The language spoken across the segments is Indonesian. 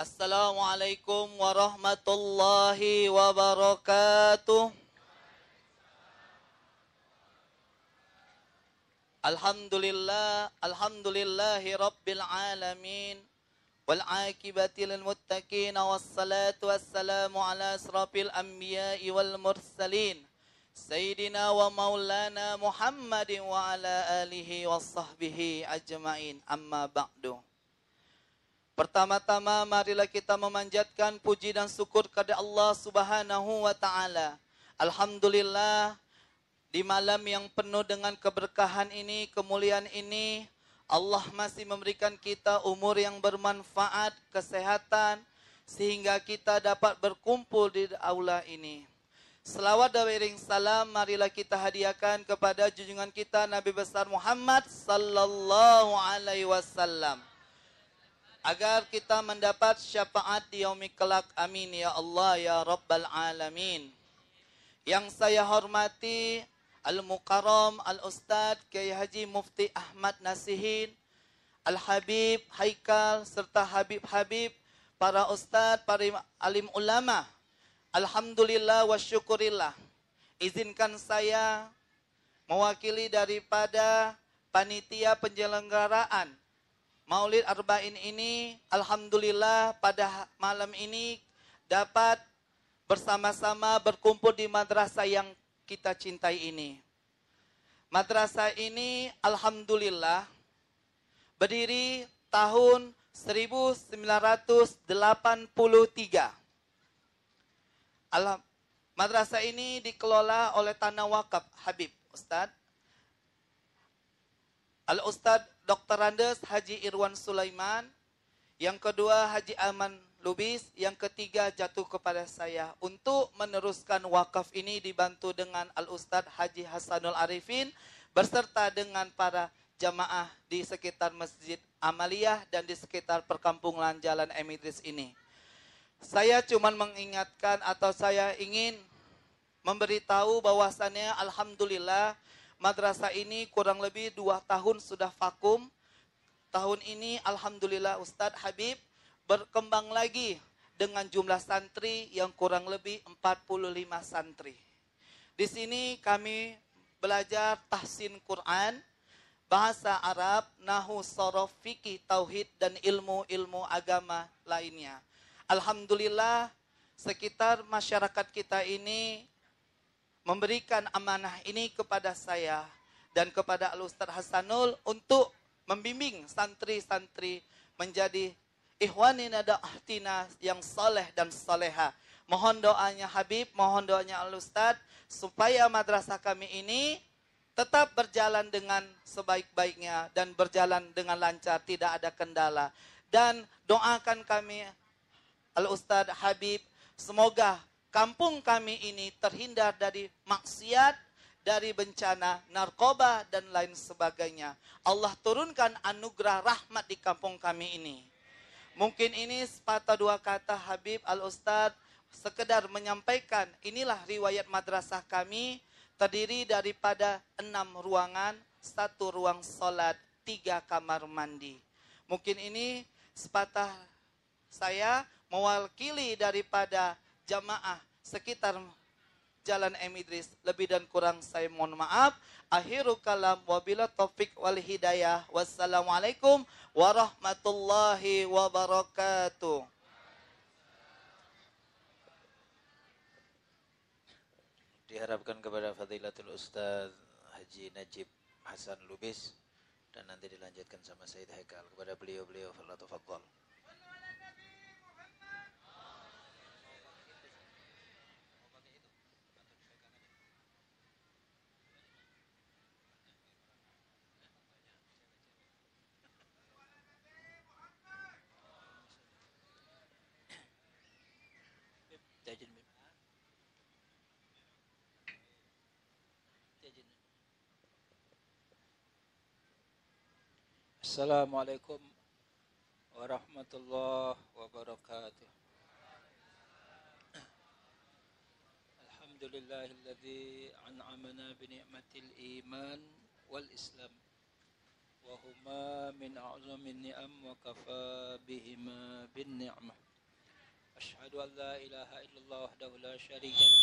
Assalamualaikum warahmatullahi wabarakatuh. Alhamdulillah, alhamdulillahi rabbil alamin. Wal akibati lil muttaqin wassalatu wassalamu ala asrafil anbiya'i wal mursalin. Sayyidina wa maulana Muhammadin wa ala alihi wa sahbihi ajma'in. Amma ba'du. Pertama-tama marilah kita memanjatkan puji dan syukur kepada Allah Subhanahu wa taala. Alhamdulillah di malam yang penuh dengan keberkahan ini, kemuliaan ini, Allah masih memberikan kita umur yang bermanfaat, kesehatan sehingga kita dapat berkumpul di aula ini. Selawat dan iring salam marilah kita hadiahkan kepada junjungan kita Nabi besar Muhammad sallallahu alaihi wasallam agar kita mendapat syafaat di yaumil kelak. Amin ya Allah ya Rabbal Alamin. Yang saya hormati Al-Mukarram Al-Ustad Kiai Haji Mufti Ahmad Nasihin, Al-Habib Haikal serta Habib-Habib, para ustad, para alim ulama. Alhamdulillah wa syukurillah. Izinkan saya mewakili daripada panitia penyelenggaraan Maulid Arba'in ini alhamdulillah pada malam ini dapat bersama-sama berkumpul di madrasah yang kita cintai ini. Madrasah ini alhamdulillah berdiri tahun 1983. Alam, madrasah ini dikelola oleh Tanah Wakaf Habib Ustadz. Al-Ustadz Dr. Andes Haji Irwan Sulaiman. Yang kedua Haji Aman Lubis. Yang ketiga jatuh kepada saya. Untuk meneruskan wakaf ini dibantu dengan Al-Ustadz Haji Hasanul Arifin. Berserta dengan para jamaah di sekitar Masjid Amaliyah dan di sekitar perkampungan Jalan Emidris ini. Saya cuma mengingatkan atau saya ingin memberitahu bahwasannya Alhamdulillah madrasah ini kurang lebih dua tahun sudah vakum. Tahun ini Alhamdulillah Ustadz Habib berkembang lagi dengan jumlah santri yang kurang lebih 45 santri. Di sini kami belajar tahsin Quran, bahasa Arab, nahu, sorof, fikih, tauhid, dan ilmu-ilmu agama lainnya. Alhamdulillah sekitar masyarakat kita ini memberikan amanah ini kepada saya dan kepada Al Ustaz Hasanul untuk membimbing santri-santri menjadi ihwanina ahtina yang soleh dan soleha. Mohon doanya Habib, mohon doanya Al Ustaz supaya madrasah kami ini tetap berjalan dengan sebaik-baiknya dan berjalan dengan lancar, tidak ada kendala. Dan doakan kami Al Ustaz Habib semoga kampung kami ini terhindar dari maksiat, dari bencana narkoba dan lain sebagainya. Allah turunkan anugerah rahmat di kampung kami ini. Mungkin ini sepatah dua kata Habib Al-Ustadz sekedar menyampaikan inilah riwayat madrasah kami terdiri daripada enam ruangan, satu ruang solat, tiga kamar mandi. Mungkin ini sepatah saya mewakili daripada jamaah sekitar Jalan M Idris. Lebih dan kurang saya mohon maaf. Akhiru kalam wabila taufik wal hidayah. Wassalamualaikum warahmatullahi wabarakatuh. Diharapkan kepada Fadilatul Ustaz Haji Najib Hasan Lubis dan nanti dilanjutkan sama Said Haikal kepada beliau-beliau Allah tafadhal. السلام عليكم ورحمة الله وبركاته. الحمد لله الذي أنعمنا بنعمة الإيمان والإسلام وهما من أعظم النعم وكفى بهما بالنعمة. أشهد أن لا إله إلا الله وحده لا شريك له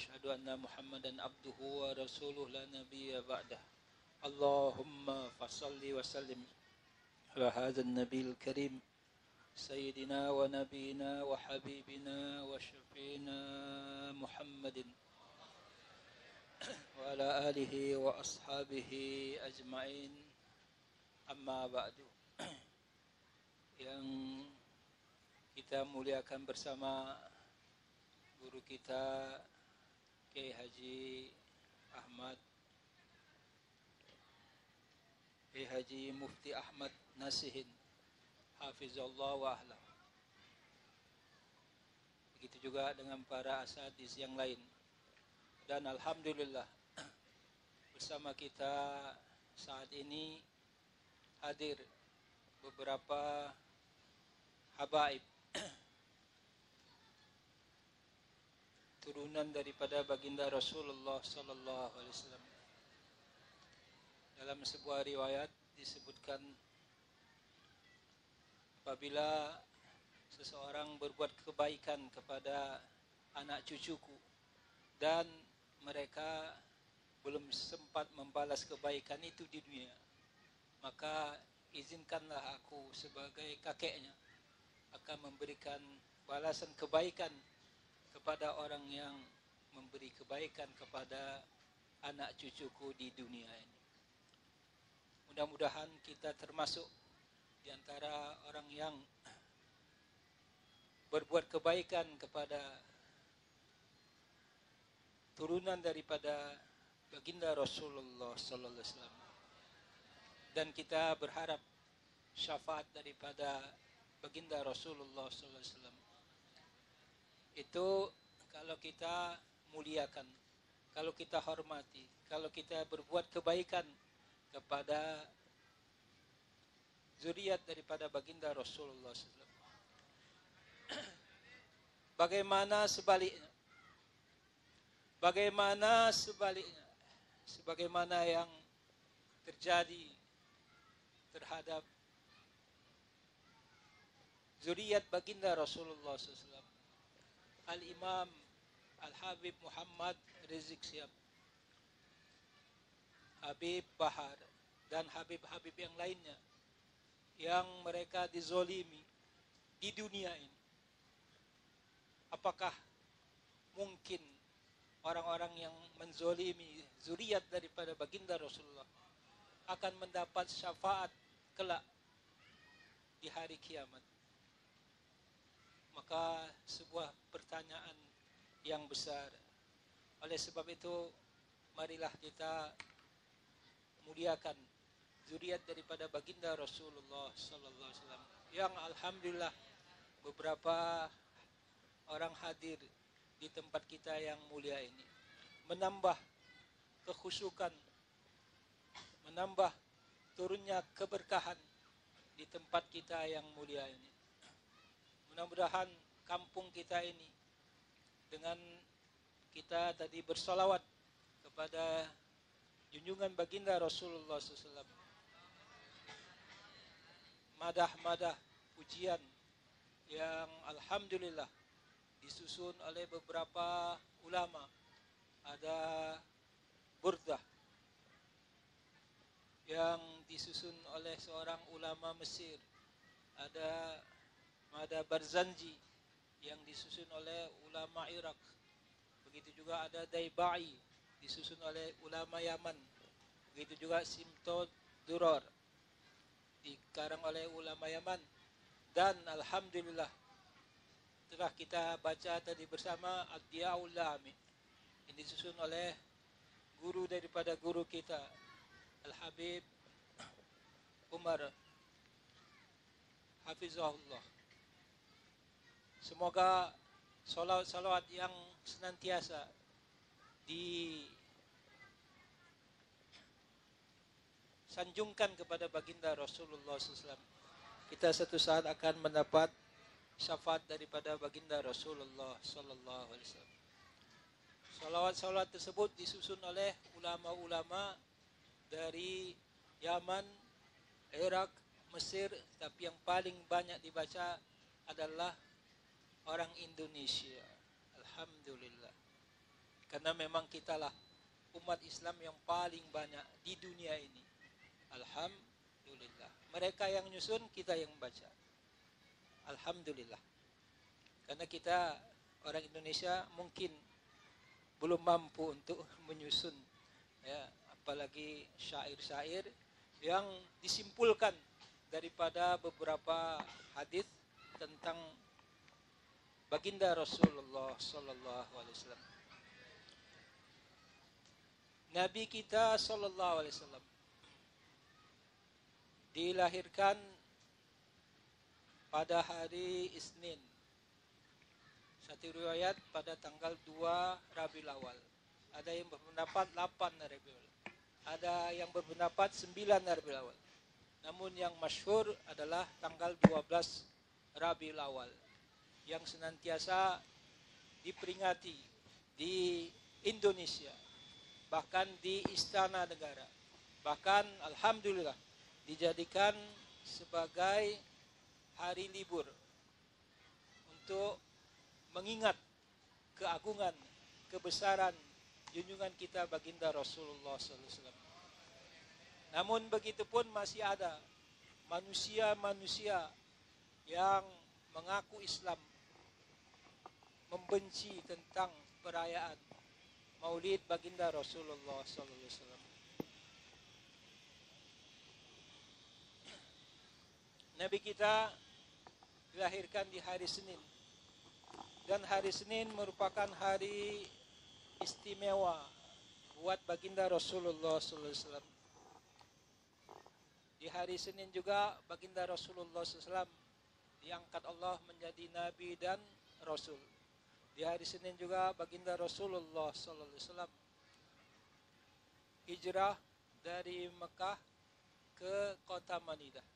أشهد أن محمدا عبده ورسوله لا نبي بعده. اللهم فصل وسلم على هذا النبي الكريم سيدنا ونبينا وحبيبنا وشفينا محمد وعلى آله وأصحابه أجمعين. أما بعد yang kita muliakan bersama guru kita Kiai Haji Ahmad Kiai Haji Mufti Ahmad Nasihin. Hafizallah wa ahlah Begitu juga dengan para asadis yang lain. Dan Alhamdulillah Bersama kita saat ini hadir beberapa habaib. Turunan daripada baginda Rasulullah sallallahu alaihi wasallam dalam sebuah riwayat disebutkan apabila seseorang berbuat kebaikan kepada anak cucuku dan mereka belum sempat membalas kebaikan itu di dunia maka izinkanlah aku sebagai kakeknya akan memberikan balasan kebaikan kepada orang yang memberi kebaikan kepada anak cucuku di dunia ini. Mudah-mudahan kita termasuk di antara orang yang berbuat kebaikan kepada turunan daripada baginda Rasulullah sallallahu alaihi wasallam. Dan kita berharap syafaat daripada baginda Rasulullah SAW. Itu kalau kita muliakan, kalau kita hormati, kalau kita berbuat kebaikan kepada zuriat daripada baginda Rasulullah SAW. Bagaimana sebaliknya? Bagaimana sebaliknya? Sebagaimana yang terjadi terhadap zuriat baginda Rasulullah SAW. Al-Imam Al-Habib Muhammad Rizik Siap. Habib Bahar dan Habib-Habib yang lainnya yang mereka dizolimi di dunia ini. Apakah mungkin orang-orang yang menzolimi zuriat daripada baginda Rasulullah akan mendapat syafaat kelak di hari kiamat? maka sebuah pertanyaan yang besar. Oleh sebab itu, marilah kita muliakan zuriat daripada baginda Rasulullah sallallahu alaihi wasallam. Yang alhamdulillah beberapa orang hadir di tempat kita yang mulia ini. Menambah kekhusyukan menambah turunnya keberkahan di tempat kita yang mulia ini. Mudah-mudahan kampung kita ini dengan kita tadi bersolawat kepada junjungan baginda Rasulullah SAW. Madah-madah pujian yang Alhamdulillah disusun oleh beberapa ulama. Ada burdah yang disusun oleh seorang ulama Mesir. Ada ada Barzanji yang disusun oleh ulama Irak. Begitu juga ada Daibai disusun oleh ulama Yaman. Begitu juga Simto Duror dikarang oleh ulama Yaman. Dan Alhamdulillah telah kita baca tadi bersama Ad-Diyaul Lami yang disusun oleh guru daripada guru kita Al-Habib Umar Hafizahullah Semoga salawat-salawat yang senantiasa disanjungkan kepada baginda Rasulullah SAW. Kita satu saat akan mendapat syafaat daripada baginda Rasulullah Sallallahu Alaihi Wasallam. Salawat-salawat tersebut disusun oleh ulama-ulama dari Yaman, Irak, Mesir, tapi yang paling banyak dibaca adalah orang Indonesia. Alhamdulillah. Karena memang kitalah umat Islam yang paling banyak di dunia ini. Alhamdulillah. Mereka yang nyusun, kita yang baca. Alhamdulillah. Karena kita orang Indonesia mungkin belum mampu untuk menyusun ya apalagi syair-syair yang disimpulkan daripada beberapa hadis tentang baginda Rasulullah sallallahu alaihi wasallam. Nabi kita sallallahu alaihi wasallam dilahirkan pada hari Isnin. Satu riwayat pada tanggal 2 Rabiul Awal. Ada yang berpendapat 8 Rabiul. Ada yang berpendapat 9 Rabiul Awal. Namun yang masyhur adalah tanggal 12 Rabiul Awal yang senantiasa diperingati di Indonesia bahkan di istana negara bahkan alhamdulillah dijadikan sebagai hari libur untuk mengingat keagungan kebesaran junjungan kita baginda Rasulullah SAW namun begitu pun masih ada manusia-manusia yang mengaku Islam membenci tentang perayaan Maulid baginda Rasulullah SAW. Nabi kita dilahirkan di hari Senin dan hari Senin merupakan hari istimewa buat baginda Rasulullah SAW. Di hari Senin juga baginda Rasulullah SAW diangkat Allah menjadi nabi dan rasul. Di hari Senin juga baginda Rasulullah SAW hijrah dari Mekah ke kota Madinah.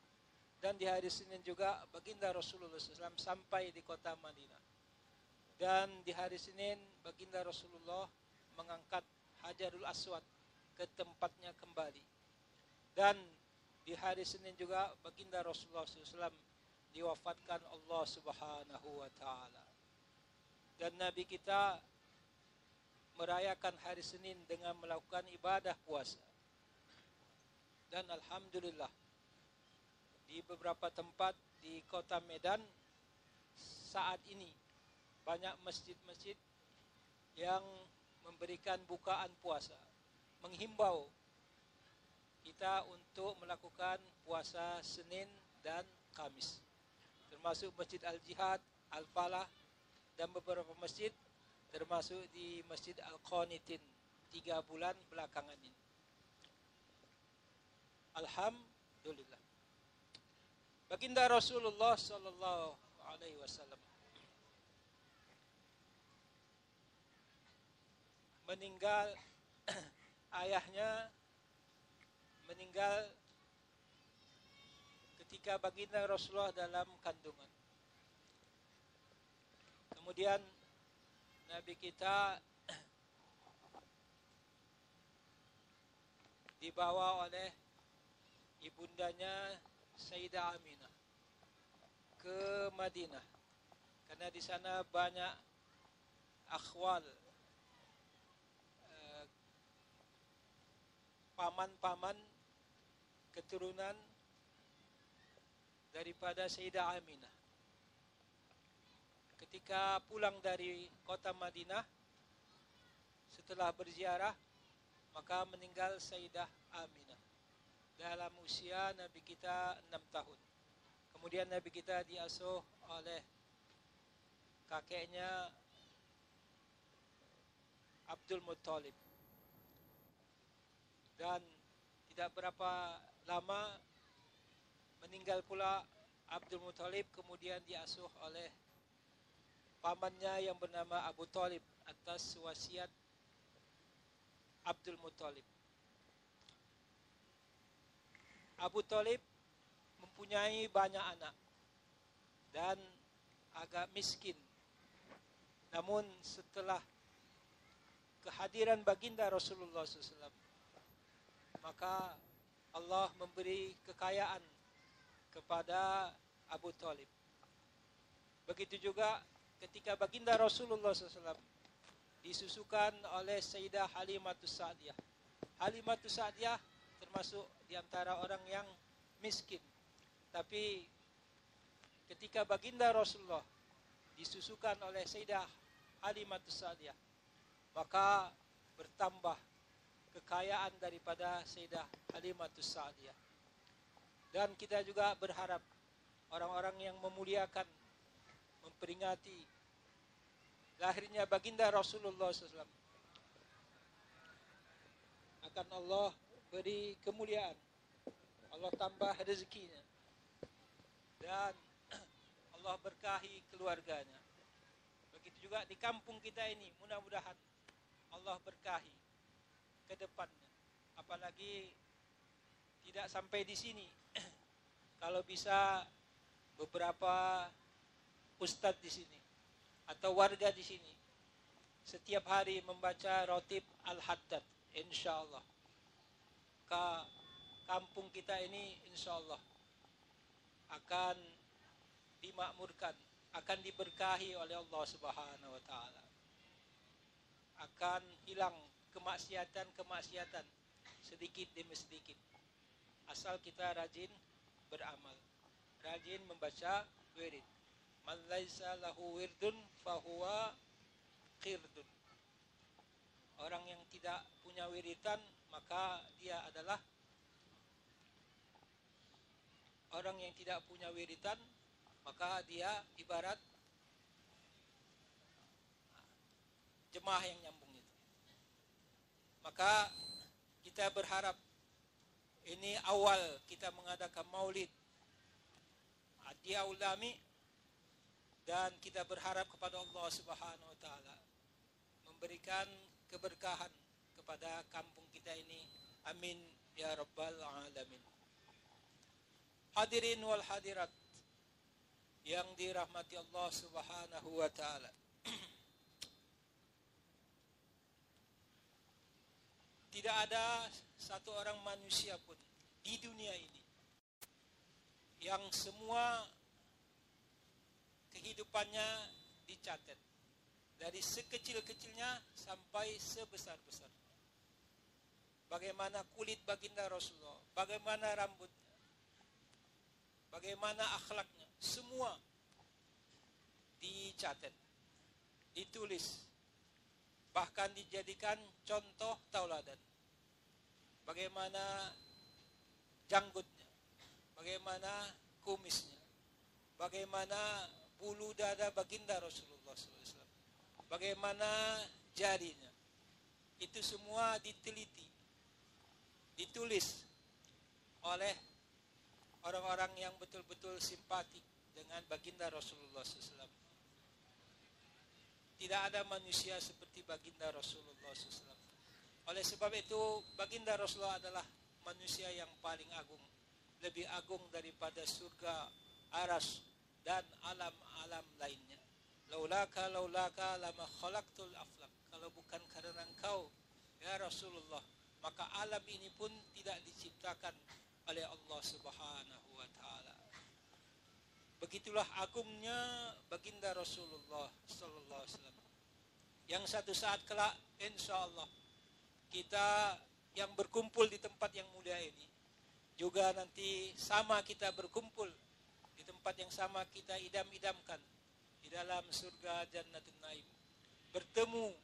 Dan di hari Senin juga baginda Rasulullah SAW sampai di kota Madinah. Dan di hari Senin baginda Rasulullah mengangkat Hajarul Aswad ke tempatnya kembali. Dan di hari Senin juga baginda Rasulullah SAW diwafatkan Allah Subhanahu wa taala. Dan Nabi kita merayakan hari Senin dengan melakukan ibadah puasa. Dan alhamdulillah di beberapa tempat di kota Medan saat ini banyak masjid-masjid yang memberikan bukaan puasa, menghimbau kita untuk melakukan puasa Senin dan Kamis. Termasuk Masjid Al-Jihad, Al-Falah, dan beberapa masjid termasuk di Masjid Al-Qanitin tiga bulan belakangan ini. Alhamdulillah. Baginda Rasulullah Sallallahu Alaihi Wasallam meninggal ayahnya meninggal ketika baginda Rasulullah dalam kandungan. Kemudian Nabi kita dibawa oleh ibundanya Sayyidah Aminah ke Madinah karena di sana banyak akhwal eh, paman-paman keturunan daripada Sayyidah Aminah. Ketika pulang dari kota Madinah, setelah berziarah, maka meninggal Sayyidah Aminah. Dalam usia Nabi kita enam tahun. Kemudian Nabi kita diasuh oleh kakeknya Abdul Muttalib. Dan tidak berapa lama meninggal pula Abdul Muthalib kemudian diasuh oleh pamannya yang bernama Abu Talib atas wasiat Abdul Muthalib. Abu Talib mempunyai banyak anak dan agak miskin. Namun setelah kehadiran baginda Rasulullah SAW, maka Allah memberi kekayaan kepada Abu Talib. Begitu juga ketika baginda Rasulullah SAW disusukan oleh Sayyidah Halimatus Sa'diyah. Halimatus Sa'diyah termasuk di antara orang yang miskin. Tapi ketika baginda Rasulullah disusukan oleh Sayyidah Halimatus Sa'diyah, maka bertambah kekayaan daripada Sayyidah Halimatus Sa'diyah. Dan kita juga berharap orang-orang yang memuliakan, memperingati lahirnya baginda Rasulullah SAW akan Allah beri kemuliaan. Allah tambah rezekinya. Dan Allah berkahi keluarganya. Begitu juga di kampung kita ini mudah-mudahan Allah berkahi ke depannya. Apalagi tidak sampai di sini. Kalau bisa beberapa ustadz di sini atau warga di sini setiap hari membaca rotib al-haddad insya Allah ke kampung kita ini insya Allah akan dimakmurkan akan diberkahi oleh Allah Subhanahu wa taala. Akan hilang kemaksiatan-kemaksiatan sedikit demi sedikit. Asal kita rajin beramal rajin membaca wirid. Man laisa lahu wirdun fahuwa qirdun. Orang yang tidak punya wiritan maka dia adalah orang yang tidak punya wiritan maka dia ibarat jemaah yang nyambung itu. Maka kita berharap ini awal kita mengadakan maulid dia ulami dan kita berharap kepada Allah Subhanahu wa taala memberikan keberkahan kepada kampung kita ini. Amin ya rabbal alamin. Hadirin wal hadirat yang dirahmati Allah Subhanahu wa taala. Tidak ada satu orang manusia pun di dunia ini yang semua kehidupannya dicatat dari sekecil-kecilnya sampai sebesar-besar. Bagaimana kulit baginda Rasulullah, bagaimana rambutnya, bagaimana akhlaknya, semua dicatat, ditulis, bahkan dijadikan contoh tauladan. Bagaimana janggutnya, bagaimana kumisnya, bagaimana bulu dada baginda Rasulullah SAW, bagaimana jarinya, itu semua diteliti, ditulis oleh orang-orang yang betul-betul simpatik dengan baginda Rasulullah SAW. Tidak ada manusia seperti baginda Rasulullah SAW. Oleh sebab itu, baginda Rasulullah adalah manusia yang paling agung lebih agung daripada surga aras dan alam-alam lainnya. Laulaka laulaka lama khalaqtul aflak. Kalau bukan karena engkau ya Rasulullah, maka alam ini pun tidak diciptakan oleh Allah Subhanahu wa taala. Begitulah agungnya baginda Rasulullah sallallahu alaihi wasallam. Yang satu saat kelak insyaallah kita yang berkumpul di tempat yang mulia ini juga nanti sama kita berkumpul di tempat yang sama kita idam-idamkan di dalam surga Jannatul Naim. Bertemu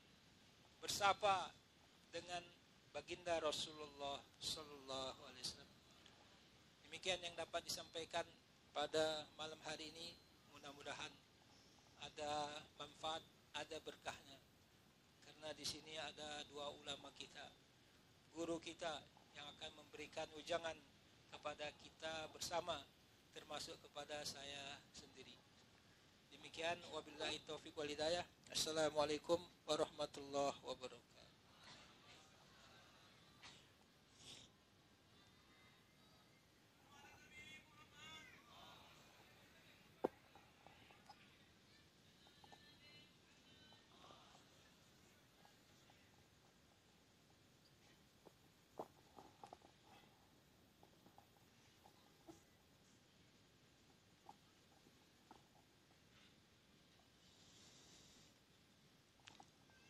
bersapa dengan baginda Rasulullah sallallahu alaihi wasallam. Demikian yang dapat disampaikan pada malam hari ini. Mudah-mudahan ada manfaat, ada berkahnya. Karena di sini ada dua ulama kita, guru kita yang akan memberikan ujangan kepada kita bersama termasuk kepada saya sendiri. Demikian wabillahi taufik wal hidayah. Assalamualaikum warahmatullahi wabarakatuh.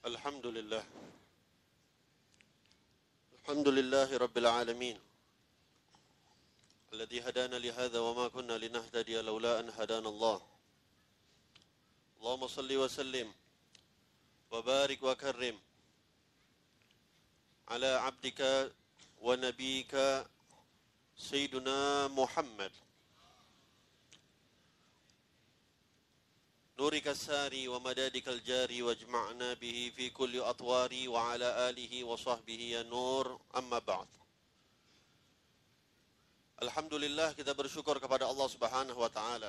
الحمد لله. الحمد لله رب العالمين. الذي هدانا لهذا وما كنا لنهتدي لولا أن هدانا الله. اللهم صل وسلم وبارك وكرم على عبدك ونبيك سيدنا محمد. نورك الساري ومدادك الجاري واجمعنا به في كل أطوار وعلى آله وصحبه يا نور أما بعد Alhamdulillah kita bersyukur kepada Allah Subhanahu wa taala.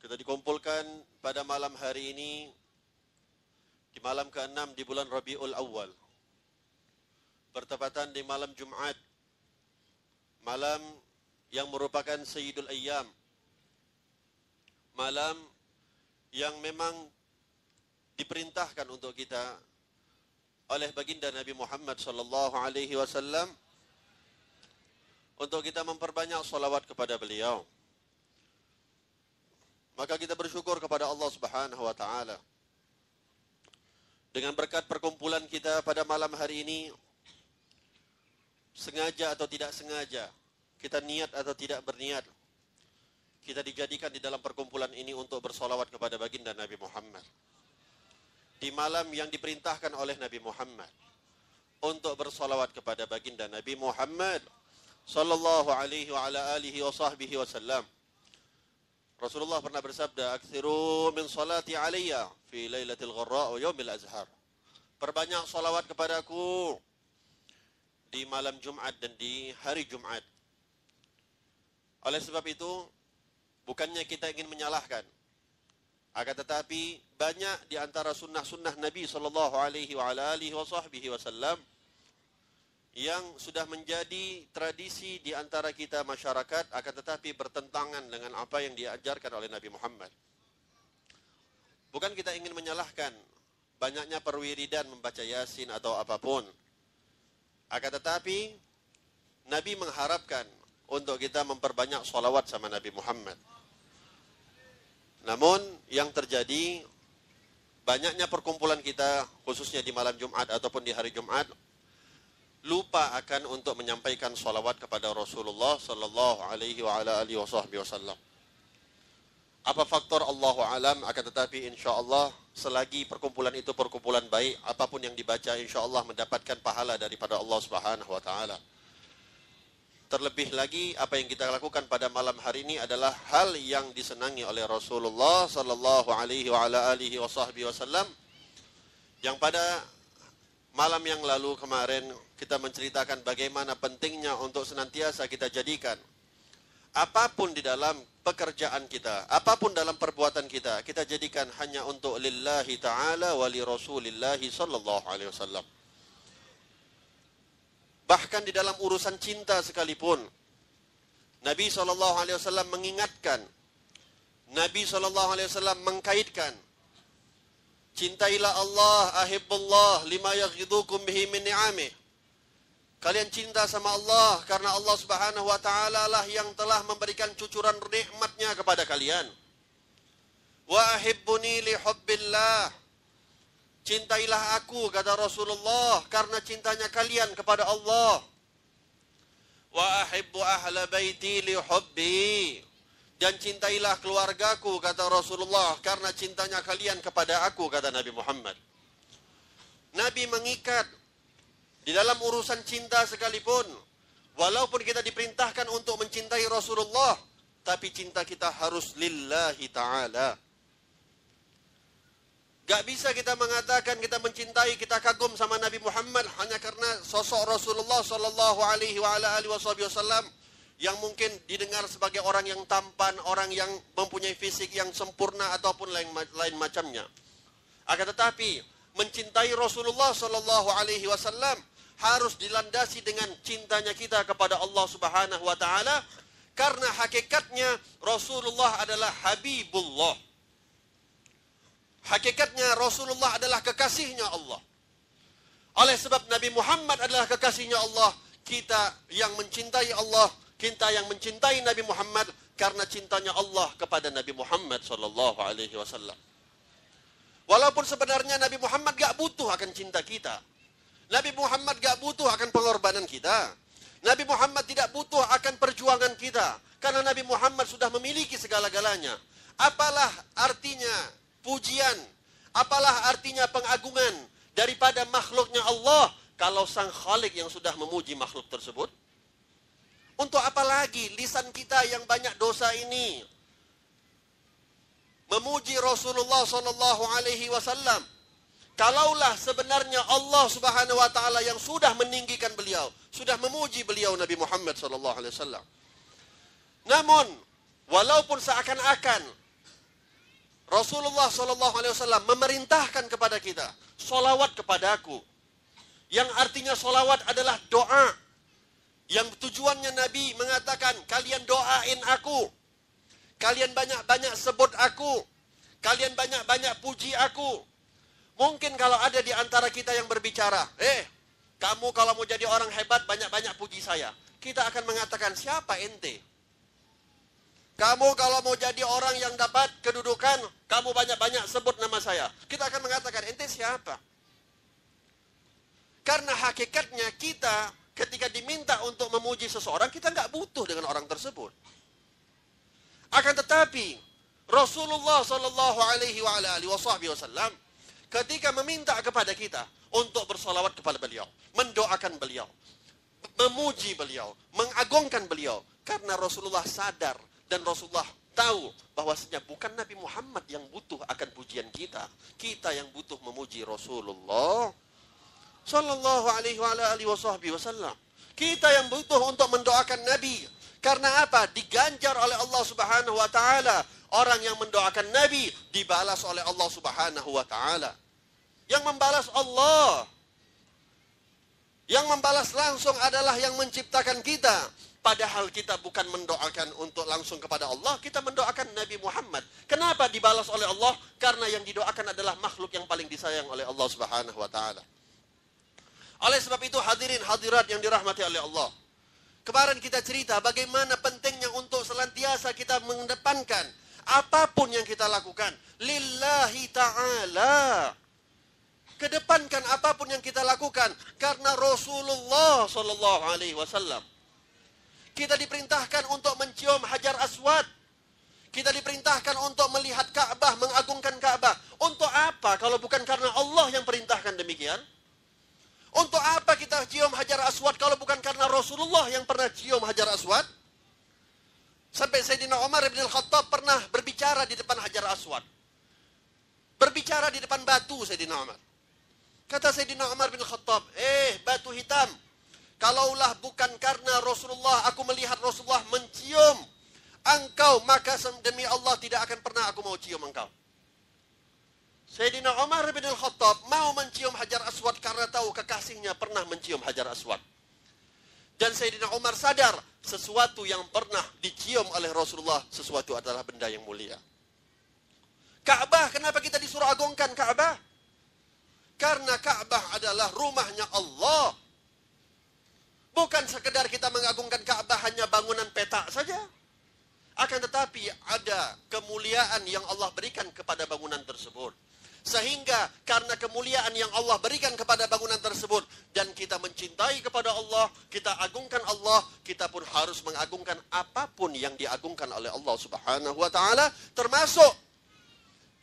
Kita dikumpulkan pada malam hari ini di malam ke-6 di bulan Rabiul Awal. Bertepatan di malam Jumat. Malam yang merupakan Sayyidul Ayyam. Malam yang memang diperintahkan untuk kita oleh baginda Nabi Muhammad sallallahu alaihi wasallam untuk kita memperbanyak salawat kepada beliau. Maka kita bersyukur kepada Allah Subhanahu wa taala. Dengan berkat perkumpulan kita pada malam hari ini sengaja atau tidak sengaja, kita niat atau tidak berniat, kita dijadikan di dalam perkumpulan ini untuk bersolawat kepada baginda Nabi Muhammad. Di malam yang diperintahkan oleh Nabi Muhammad untuk bersolawat kepada baginda Nabi Muhammad sallallahu alaihi wa ala alihi wa sahbihi wasallam. Rasulullah pernah bersabda, "Aktsiru min salati alayya fi lailatul gharra wa yaumil azhar." Perbanyak salawat kepadaku di malam Jumat dan di hari Jumat. Oleh sebab itu, Bukannya kita ingin menyalahkan. Akan tetapi banyak di antara sunnah-sunnah Nabi sallallahu alaihi wasallam yang sudah menjadi tradisi di antara kita masyarakat akan tetapi bertentangan dengan apa yang diajarkan oleh Nabi Muhammad. Bukan kita ingin menyalahkan banyaknya perwiridan membaca Yasin atau apa pun. Akan tetapi Nabi mengharapkan untuk kita memperbanyak salawat sama Nabi Muhammad. Namun yang terjadi banyaknya perkumpulan kita khususnya di malam Jumat ataupun di hari Jumat lupa akan untuk menyampaikan salawat kepada Rasulullah sallallahu alaihi wasallam. Apa faktor Allah alam akan tetapi insya Allah selagi perkumpulan itu perkumpulan baik apa pun yang dibaca insya Allah mendapatkan pahala daripada Allah Subhanahu wa taala. Terlebih lagi apa yang kita lakukan pada malam hari ini adalah hal yang disenangi oleh Rasulullah sallallahu alaihi wa ala alihi wasallam yang pada malam yang lalu kemarin kita menceritakan bagaimana pentingnya untuk senantiasa kita jadikan apa pun di dalam pekerjaan kita, apa pun dalam perbuatan kita, kita jadikan hanya untuk lillahi taala wa li rasulillahi sallallahu alaihi wasallam. Bahkan di dalam urusan cinta sekalipun. Nabi SAW mengingatkan. Nabi SAW mengkaitkan. Cintailah Allah, ahibbullah, lima yaghidhukum bihi min ni'amih. Kalian cinta sama Allah karena Allah Subhanahu wa taala lah yang telah memberikan cucuran nikmatnya kepada kalian. Wa ahibbuni li hubbillah Cintailah aku kata Rasulullah karena cintanya kalian kepada Allah. Wa ahibbu ahla baiti li hubbi. Dan cintailah keluargaku kata Rasulullah karena cintanya kalian kepada aku kata Nabi Muhammad. Nabi mengikat di dalam urusan cinta sekalipun walaupun kita diperintahkan untuk mencintai Rasulullah tapi cinta kita harus lillahi taala. Gak bisa kita mengatakan kita mencintai, kita kagum sama Nabi Muhammad hanya karena sosok Rasulullah Sallallahu Alaihi Wasallam yang mungkin didengar sebagai orang yang tampan, orang yang mempunyai fisik yang sempurna ataupun lain lain macamnya. Akan tetapi mencintai Rasulullah Sallallahu Alaihi Wasallam harus dilandasi dengan cintanya kita kepada Allah Subhanahu Wa Taala karena hakikatnya Rasulullah adalah Habibullah. Hakikatnya Rasulullah adalah kekasihnya Allah. Oleh sebab Nabi Muhammad adalah kekasihnya Allah, kita yang mencintai Allah, kita yang mencintai Nabi Muhammad karena cintanya Allah kepada Nabi Muhammad sallallahu alaihi wasallam. Walaupun sebenarnya Nabi Muhammad gak butuh akan cinta kita. Nabi Muhammad gak butuh akan pengorbanan kita. Nabi Muhammad tidak butuh akan perjuangan kita. Karena Nabi Muhammad sudah memiliki segala-galanya. Apalah artinya pujian, apalah artinya pengagungan daripada makhluknya Allah kalau sang khalik yang sudah memuji makhluk tersebut? Untuk apa lagi lisan kita yang banyak dosa ini memuji Rasulullah sallallahu alaihi wasallam. Kalaulah sebenarnya Allah Subhanahu wa taala yang sudah meninggikan beliau, sudah memuji beliau Nabi Muhammad sallallahu alaihi wasallam. Namun walaupun seakan-akan Rasulullah sallallahu alaihi wasallam memerintahkan kepada kita, solawat kepadaku. Yang artinya solawat adalah doa. Yang tujuannya Nabi mengatakan, kalian doain aku. Kalian banyak-banyak sebut aku. Kalian banyak-banyak puji aku. Mungkin kalau ada di antara kita yang berbicara, eh, kamu kalau mau jadi orang hebat banyak-banyak puji saya. Kita akan mengatakan, siapa ente? Kamu kalau mau jadi orang yang dapat kedudukan, kamu banyak-banyak sebut nama saya. Kita akan mengatakan, ente siapa? Karena hakikatnya kita ketika diminta untuk memuji seseorang, kita nggak butuh dengan orang tersebut. Akan tetapi Rasulullah Shallallahu Alaihi Wasallam ketika meminta kepada kita untuk bersolawat kepada beliau, mendoakan beliau, memuji beliau, mengagungkan beliau, karena Rasulullah sadar dan Rasulullah tahu bahwasanya bukan Nabi Muhammad yang butuh akan pujian kita, kita yang butuh memuji Rasulullah Shallallahu Alaihi Wasallam. Kita yang butuh untuk mendoakan Nabi karena apa? Diganjar oleh Allah Subhanahu wa taala. Orang yang mendoakan Nabi dibalas oleh Allah Subhanahu wa taala. Yang membalas Allah. Yang membalas langsung adalah yang menciptakan kita. Padahal kita bukan mendoakan untuk langsung kepada Allah, kita mendoakan Nabi Muhammad. Kenapa dibalas oleh Allah? Karena yang didoakan adalah makhluk yang paling disayang oleh Allah Subhanahu wa taala. Oleh sebab itu hadirin hadirat yang dirahmati oleh Allah. Kemarin kita cerita bagaimana pentingnya untuk selantiasa kita mengedepankan apa pun yang kita lakukan lillahi taala. Kedepankan apa pun yang kita lakukan karena Rasulullah sallallahu alaihi wasallam. Kita diperintahkan untuk mencium Hajar Aswad. Kita diperintahkan untuk melihat Ka'bah, mengagungkan Ka'bah. Untuk apa kalau bukan karena Allah yang perintahkan demikian? Untuk apa kita cium hajar aswad kalau bukan karena Rasulullah yang pernah cium hajar aswad? Sampai Sayyidina Umar bin Al-Khattab pernah berbicara di depan hajar aswad. Berbicara di depan batu Sayyidina Umar. Kata Sayyidina Umar bin Al-Khattab, eh batu hitam, kalaulah bukan karena Rasulullah, aku melihat Rasulullah mencium engkau, maka demi Allah tidak akan pernah aku mau cium engkau. Sayyidina Umar bin Al-Khattab mau mencium Hajar Aswad karena tahu kekasihnya pernah mencium Hajar Aswad. Dan Sayyidina Umar sadar sesuatu yang pernah dicium oleh Rasulullah sesuatu adalah benda yang mulia. Ka'bah, kenapa kita disuruh agungkan Ka'bah? Karena Ka'bah adalah rumahnya Allah. Bukan sekedar kita mengagungkan Ka'bah hanya bangunan petak saja. Akan tetapi ada kemuliaan yang Allah berikan kepada bangunan tersebut. Sehingga karena kemuliaan yang Allah berikan kepada bangunan tersebut dan kita mencintai kepada Allah, kita agungkan Allah, kita pun harus mengagungkan apapun yang diagungkan oleh Allah Subhanahu wa taala termasuk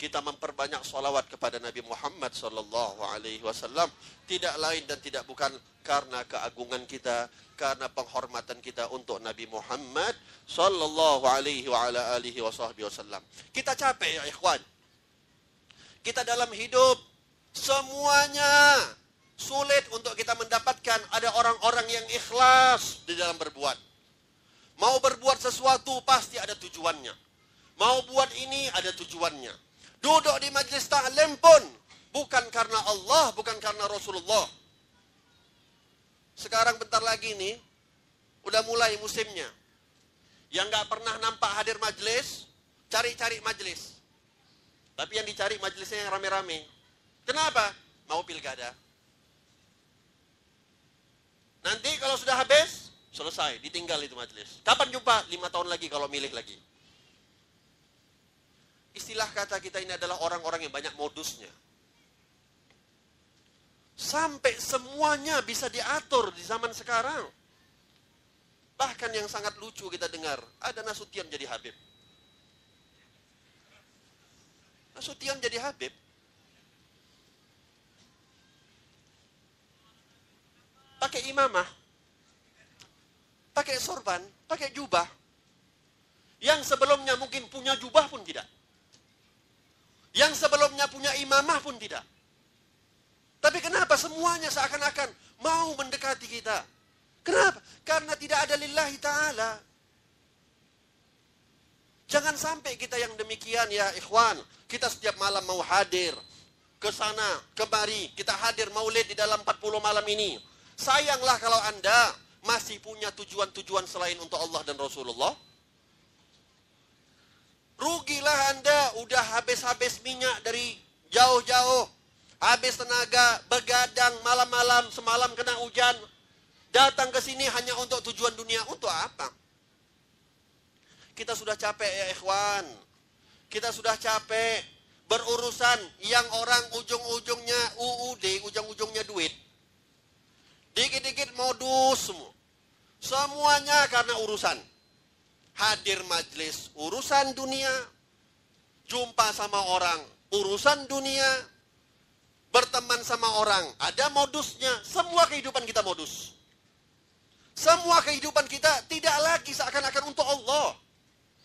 kita memperbanyak salawat kepada Nabi Muhammad sallallahu alaihi wasallam tidak lain dan tidak bukan karena keagungan kita karena penghormatan kita untuk Nabi Muhammad sallallahu alaihi wasallam kita capek ya ikhwan kita dalam hidup semuanya sulit untuk kita mendapatkan ada orang-orang yang ikhlas di dalam berbuat. Mau berbuat sesuatu pasti ada tujuannya. Mau buat ini ada tujuannya. Duduk di majlis ta'lim pun bukan karena Allah, bukan karena Rasulullah. Sekarang bentar lagi nih udah mulai musimnya. Yang nggak pernah nampak hadir majlis, cari-cari majlis. Tapi yang dicari majelisnya yang rame-rame. Kenapa? Mau pilkada. Nanti kalau sudah habis, selesai, ditinggal itu majelis. Kapan jumpa? Lima tahun lagi kalau milih lagi. Istilah kata kita ini adalah orang-orang yang banyak modusnya. Sampai semuanya bisa diatur di zaman sekarang. Bahkan yang sangat lucu kita dengar, ada Nasution jadi Habib. Nasution jadi Habib. Pakai imamah. Pakai sorban, pakai jubah. Yang sebelumnya mungkin punya jubah pun tidak. Yang sebelumnya punya imamah pun tidak. Tapi kenapa semuanya seakan-akan mau mendekati kita? Kenapa? Karena tidak ada lillahi ta'ala. Jangan sampai kita yang demikian ya ikhwan. Kita setiap malam mau hadir. Ke sana, kemari. Kita hadir maulid di dalam 40 malam ini. Sayanglah kalau anda masih punya tujuan-tujuan selain untuk Allah dan Rasulullah. Rugilah anda udah habis-habis minyak dari jauh-jauh habis tenaga, begadang malam-malam, semalam kena hujan, datang ke sini hanya untuk tujuan dunia, untuk apa? Kita sudah capek ya ikhwan. Kita sudah capek berurusan yang orang ujung-ujungnya UUD, ujung-ujungnya duit. Dikit-dikit modus semua. Semuanya karena urusan. Hadir majlis urusan dunia, jumpa sama orang urusan dunia, berteman sama orang, ada modusnya. Semua kehidupan kita modus. Semua kehidupan kita tidak lagi seakan-akan untuk Allah.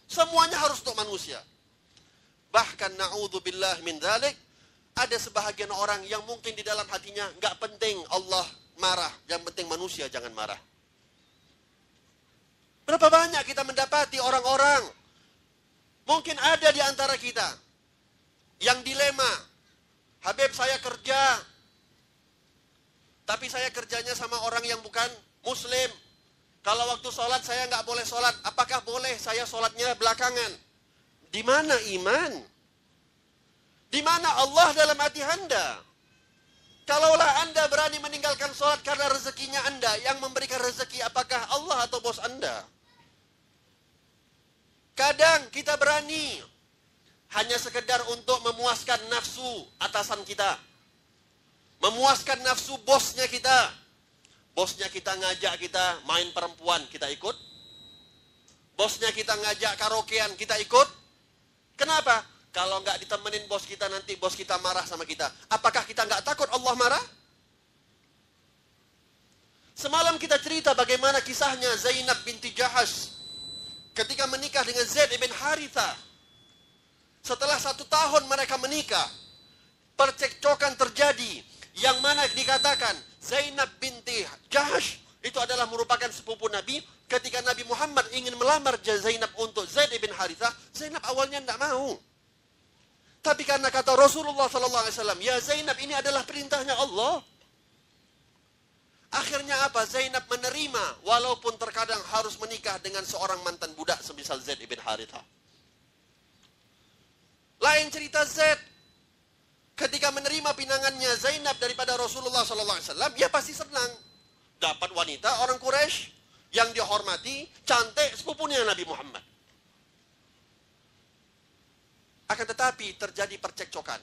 Semuanya harus untuk manusia. Bahkan na'udzubillah min dzalik ada sebahagian orang yang mungkin di dalam hatinya nggak penting Allah marah, yang penting manusia jangan marah. Berapa banyak kita mendapati orang-orang mungkin ada di antara kita yang dilema Habib saya kerja. Tapi saya kerjanya sama orang yang bukan muslim. Kalau waktu sholat saya nggak boleh sholat. Apakah boleh saya sholatnya belakangan? Di mana iman? Di mana Allah dalam hati anda? Kalaulah anda berani meninggalkan sholat karena rezekinya anda, yang memberikan rezeki apakah Allah atau bos anda? Kadang kita berani hanya sekedar untuk memuaskan nafsu atasan kita. Memuaskan nafsu bosnya kita. Bosnya kita ngajak kita main perempuan, kita ikut. Bosnya kita ngajak karaokean, kita ikut. Kenapa? Kalau nggak ditemenin bos kita nanti bos kita marah sama kita. Apakah kita nggak takut Allah marah? Semalam kita cerita bagaimana kisahnya Zainab binti Jahash ketika menikah dengan Zaid ibn Harithah. Setelah satu tahun mereka menikah, percekcokan terjadi. Yang mana dikatakan Zainab binti Jahash itu adalah merupakan sepupu Nabi. Ketika Nabi Muhammad ingin melamar Zainab untuk Zaid bin Harithah, Zainab awalnya tidak mau. Tapi karena kata Rasulullah SAW, ya Zainab ini adalah perintahnya Allah. Akhirnya apa? Zainab menerima walaupun terkadang harus menikah dengan seorang mantan budak semisal Zaid bin Harithah. Lain cerita Z. Ketika menerima pinangannya Zainab daripada Rasulullah SAW, ya pasti senang. Dapat wanita orang Quraisy yang dihormati, cantik sepupunya Nabi Muhammad. Akan tetapi terjadi percekcokan.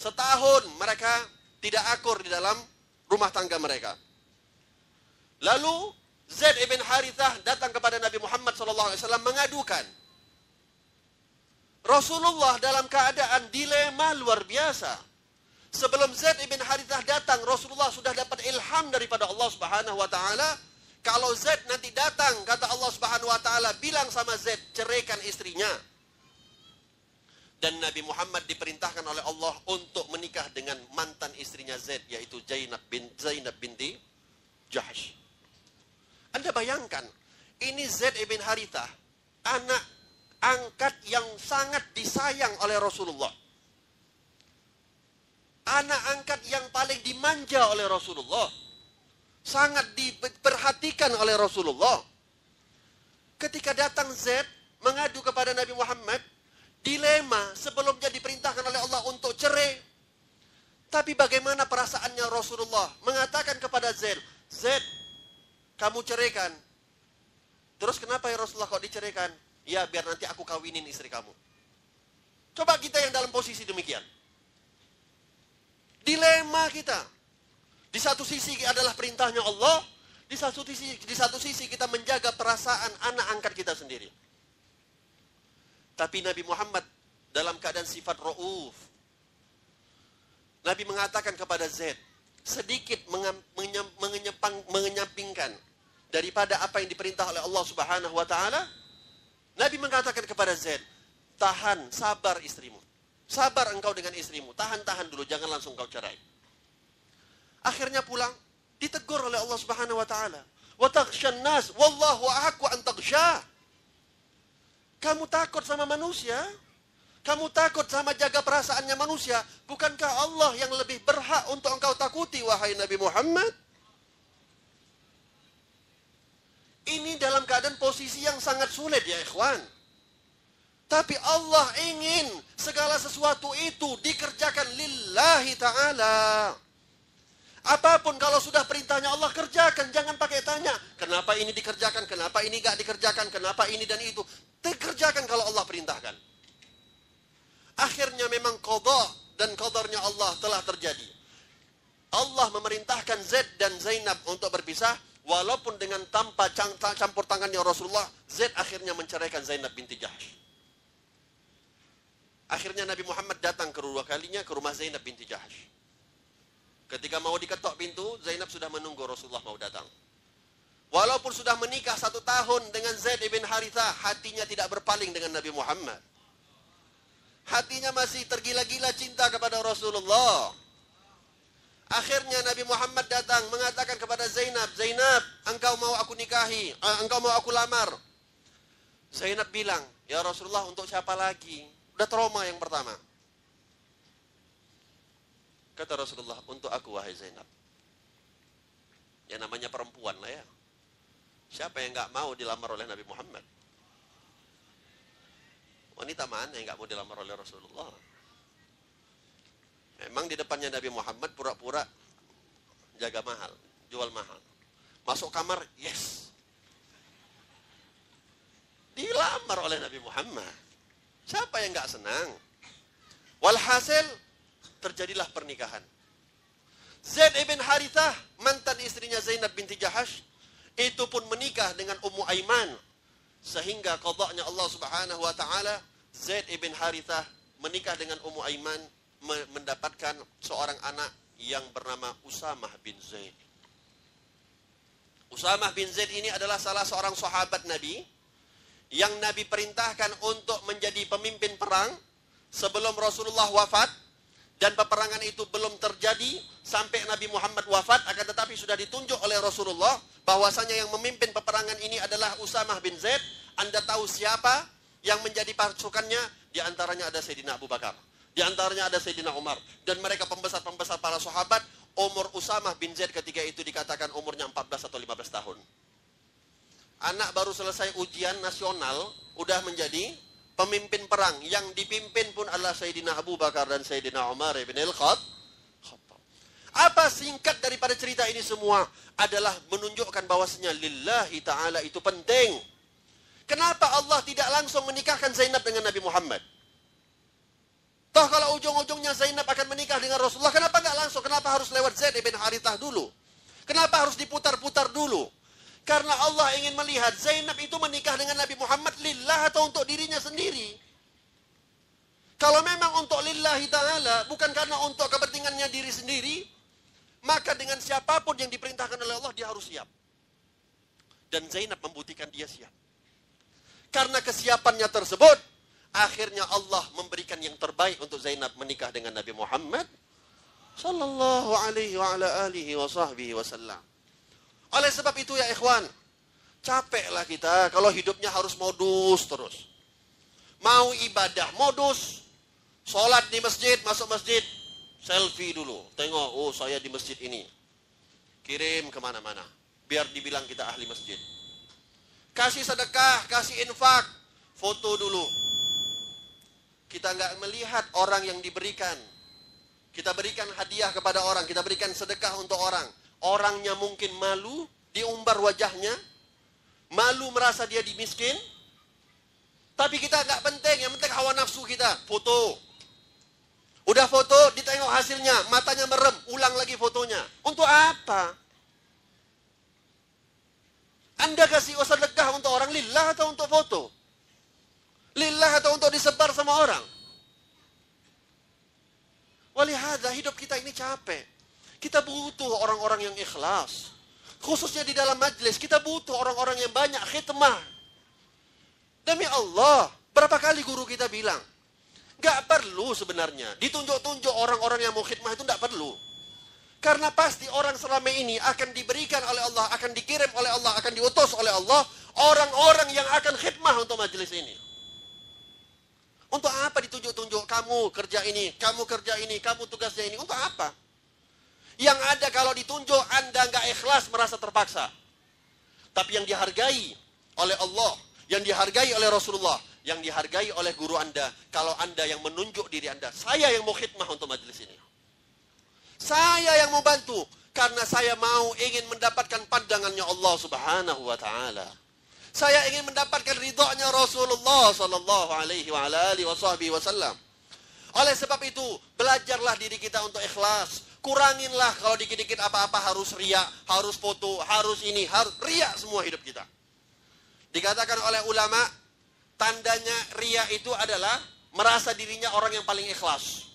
Setahun mereka tidak akur di dalam rumah tangga mereka. Lalu Zaid ibn Harithah datang kepada Nabi Muhammad SAW mengadukan Rasulullah dalam keadaan dilema luar biasa. Sebelum Zaid ibn Harithah datang, Rasulullah sudah dapat ilham daripada Allah Subhanahu wa taala. Kalau Zaid nanti datang, kata Allah Subhanahu wa taala, bilang sama Zaid, ceraikan istrinya. Dan Nabi Muhammad diperintahkan oleh Allah untuk menikah dengan mantan istrinya Zaid, yaitu Zainab bin Zainab binti Jahsh. Anda bayangkan, ini Zaid ibn Harithah, anak angkat yang sangat disayang oleh Rasulullah. Anak angkat yang paling dimanja oleh Rasulullah. Sangat diperhatikan oleh Rasulullah. Ketika datang Zaid mengadu kepada Nabi Muhammad, dilema sebelumnya diperintahkan oleh Allah untuk cerai. Tapi bagaimana perasaannya Rasulullah mengatakan kepada Zaid, Zaid, kamu ceraikan. Terus kenapa ya Rasulullah kok diceraikan? Ya biar nanti aku kawinin istri kamu. Coba kita yang dalam posisi demikian. Dilema kita. Di satu sisi adalah perintahnya Allah, di satu sisi di satu sisi kita menjaga perasaan anak angkat kita sendiri. Tapi Nabi Muhammad dalam keadaan sifat rauf. Nabi mengatakan kepada Zaid, sedikit mengenyampingkan daripada apa yang diperintah oleh Allah Subhanahu wa taala. Nabi mengatakan kepada Zaid, tahan, sabar istrimu. Sabar engkau dengan istrimu, tahan-tahan dulu, jangan langsung kau cerai. Akhirnya pulang, ditegur oleh Allah Subhanahu wa taala. Wa taghsyan nas wallahu ahqqu an taghsya. Kamu takut sama manusia? Kamu takut sama jaga perasaannya manusia? Bukankah Allah yang lebih berhak untuk engkau takuti wahai Nabi Muhammad? Ini dalam keadaan posisi yang sangat sulit ya ikhwan. Tapi Allah ingin segala sesuatu itu dikerjakan lillahi ta'ala. Apa pun kalau sudah perintahnya Allah kerjakan, jangan pakai tanya. Kenapa ini dikerjakan, kenapa ini gak dikerjakan, kenapa ini dan itu. Dikerjakan kalau Allah perintahkan. Akhirnya memang kodok dan kodarnya Allah telah terjadi. Allah memerintahkan Zaid dan Zainab untuk berpisah. Walaupun dengan tanpa campur tangannya Rasulullah, Zaid akhirnya menceraikan Zainab binti Jahsh. Akhirnya Nabi Muhammad datang kedua kalinya ke rumah Zainab binti Jahsh. Ketika mau diketok pintu, Zainab sudah menunggu Rasulullah mau datang. Walaupun sudah menikah satu tahun dengan Zaid ibn Haritha, hatinya tidak berpaling dengan Nabi Muhammad. Hatinya masih tergila-gila cinta kepada Rasulullah. Akhirnya Nabi Muhammad datang mengatakan kepada Zainab, Zainab, engkau mau aku nikahi, uh, engkau mau aku lamar. Zainab bilang, ya Rasulullah untuk siapa lagi? Udah trauma yang pertama. Kata Rasulullah, untuk aku wahai Zainab. Ya namanya perempuan lah ya. Siapa yang nggak mau dilamar oleh Nabi Muhammad? Wanita mana yang nggak mau dilamar oleh Rasulullah? Memang di depannya Nabi Muhammad pura-pura jaga mahal, jual mahal. Masuk kamar, yes. Dilamar oleh Nabi Muhammad. Siapa yang nggak senang? Walhasil terjadilah pernikahan. Zaid ibn Harithah, mantan istrinya Zainab binti Jahash, itu pun menikah dengan Ummu Aiman. Sehingga qadaknya Allah subhanahu wa ta'ala, Zaid ibn Harithah menikah dengan Ummu Aiman, mendapatkan seorang anak yang bernama Usamah bin Zaid. Usamah bin Zaid ini adalah salah seorang sahabat Nabi yang Nabi perintahkan untuk menjadi pemimpin perang sebelum Rasulullah wafat dan peperangan itu belum terjadi sampai Nabi Muhammad wafat akan tetapi sudah ditunjuk oleh Rasulullah bahwasanya yang memimpin peperangan ini adalah Usamah bin Zaid. Anda tahu siapa yang menjadi pasukannya? Di antaranya ada Sayyidina Abu Bakar. Di antaranya ada Sayyidina Umar. Dan mereka pembesar-pembesar para sahabat umur Usamah bin Zaid ketika itu dikatakan umurnya 14 atau 15 tahun. Anak baru selesai ujian nasional udah menjadi pemimpin perang yang dipimpin pun adalah Sayyidina Abu Bakar dan Sayyidina Umar bin Al-Khattab. Apa singkat daripada cerita ini semua adalah menunjukkan bahwasanya lillahi taala itu penting. Kenapa Allah tidak langsung menikahkan Zainab dengan Nabi Muhammad? Toh kalau ujung-ujungnya Zainab akan menikah dengan Rasulullah, kenapa nggak langsung? Kenapa harus lewat Zaid bin Harithah dulu? Kenapa harus diputar-putar dulu? Karena Allah ingin melihat Zainab itu menikah dengan Nabi Muhammad lillah atau untuk dirinya sendiri. Kalau memang untuk lillahi ta'ala, bukan karena untuk kepentingannya diri sendiri, maka dengan siapa pun yang diperintahkan oleh Allah, dia harus siap. Dan Zainab membuktikan dia siap. Karena kesiapannya tersebut, akhirnya Allah memberikan yang terbaik untuk Zainab menikah dengan Nabi Muhammad sallallahu alaihi wa ala alihi wa sahbihi wasallam. Oleh sebab itu ya ikhwan, capeklah kita kalau hidupnya harus modus terus. Mau ibadah modus, sholat di masjid, masuk masjid, selfie dulu. Tengok, oh saya di masjid ini. Kirim ke mana-mana. Biar dibilang kita ahli masjid. Kasih sedekah, kasih infak, foto dulu. Kita nggak melihat orang yang diberikan. Kita berikan hadiah kepada orang, kita berikan sedekah untuk orang Orangnya mungkin malu, diumbar wajahnya, malu merasa dia dimiskin, Tapi kita nggak penting, yang penting hawa nafsu kita. Foto. Udah foto, ditengok hasilnya, matanya merem, ulang lagi fotonya. Untuk apa? Anda kasih sedekah untuk orang lillah atau untuk foto? Lillah atau untuk disebar sama orang? Walihada hidup kita ini capek. Kita butuh orang-orang yang ikhlas. Khususnya di dalam majlis, kita butuh orang-orang yang banyak khidmah. Demi Allah, berapa kali guru kita bilang, Gak perlu sebenarnya. Ditunjuk-tunjuk orang-orang yang mau khidmah itu gak perlu. Karena pasti orang selama ini akan diberikan oleh Allah, akan dikirim oleh Allah, akan diutus oleh Allah, orang-orang yang akan khidmah untuk majelis ini. Untuk apa ditunjuk-tunjuk kamu kerja ini, kamu kerja ini, kamu tugasnya ini, untuk apa? Yang ada kalau ditunjuk Anda nggak ikhlas merasa terpaksa. Tapi yang dihargai oleh Allah, yang dihargai oleh Rasulullah, yang dihargai oleh guru Anda kalau Anda yang menunjuk diri Anda. Saya yang mau khidmah untuk majelis ini. Saya yang mau bantu karena saya mau ingin mendapatkan pandangannya Allah Subhanahu wa taala. Saya ingin mendapatkan ridhonya Rasulullah sallallahu alaihi wasallam. Oleh sebab itu, belajarlah diri kita untuk ikhlas. Kuranginlah kalau dikit-dikit apa-apa harus ria, harus foto, harus ini, harus ria semua hidup kita. Dikatakan oleh ulama, tandanya ria itu adalah merasa dirinya orang yang paling ikhlas.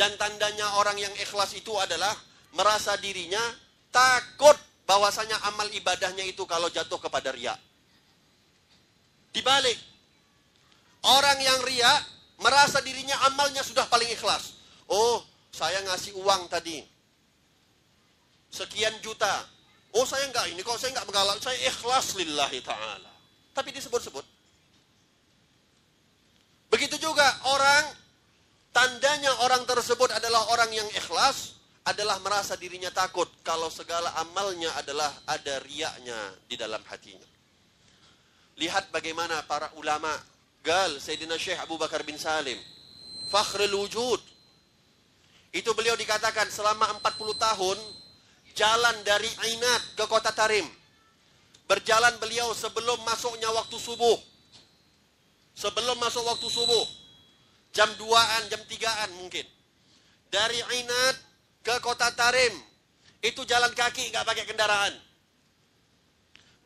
Dan tandanya orang yang ikhlas itu adalah merasa dirinya takut bahwasanya amal ibadahnya itu kalau jatuh kepada ria. Dibalik, orang yang ria merasa dirinya amalnya sudah paling ikhlas. Oh, saya ngasih uang tadi. Sekian juta. Oh, saya enggak ini kok saya enggak menggalak, saya ikhlas lillahi taala. Tapi disebut-sebut Begitu juga orang tandanya orang tersebut adalah orang yang ikhlas adalah merasa dirinya takut kalau segala amalnya adalah ada riaknya di dalam hatinya. Lihat bagaimana para ulama Gal Sayyidina Syekh Abu Bakar bin Salim Fakhrul Wujud Itu beliau dikatakan selama 40 tahun Jalan dari Ainat ke kota Tarim Berjalan beliau sebelum masuknya waktu subuh sebelum masuk waktu subuh. Jam 2-an, jam 3-an mungkin. Dari Ainat ke kota Tarim. Itu jalan kaki, nggak pakai kendaraan.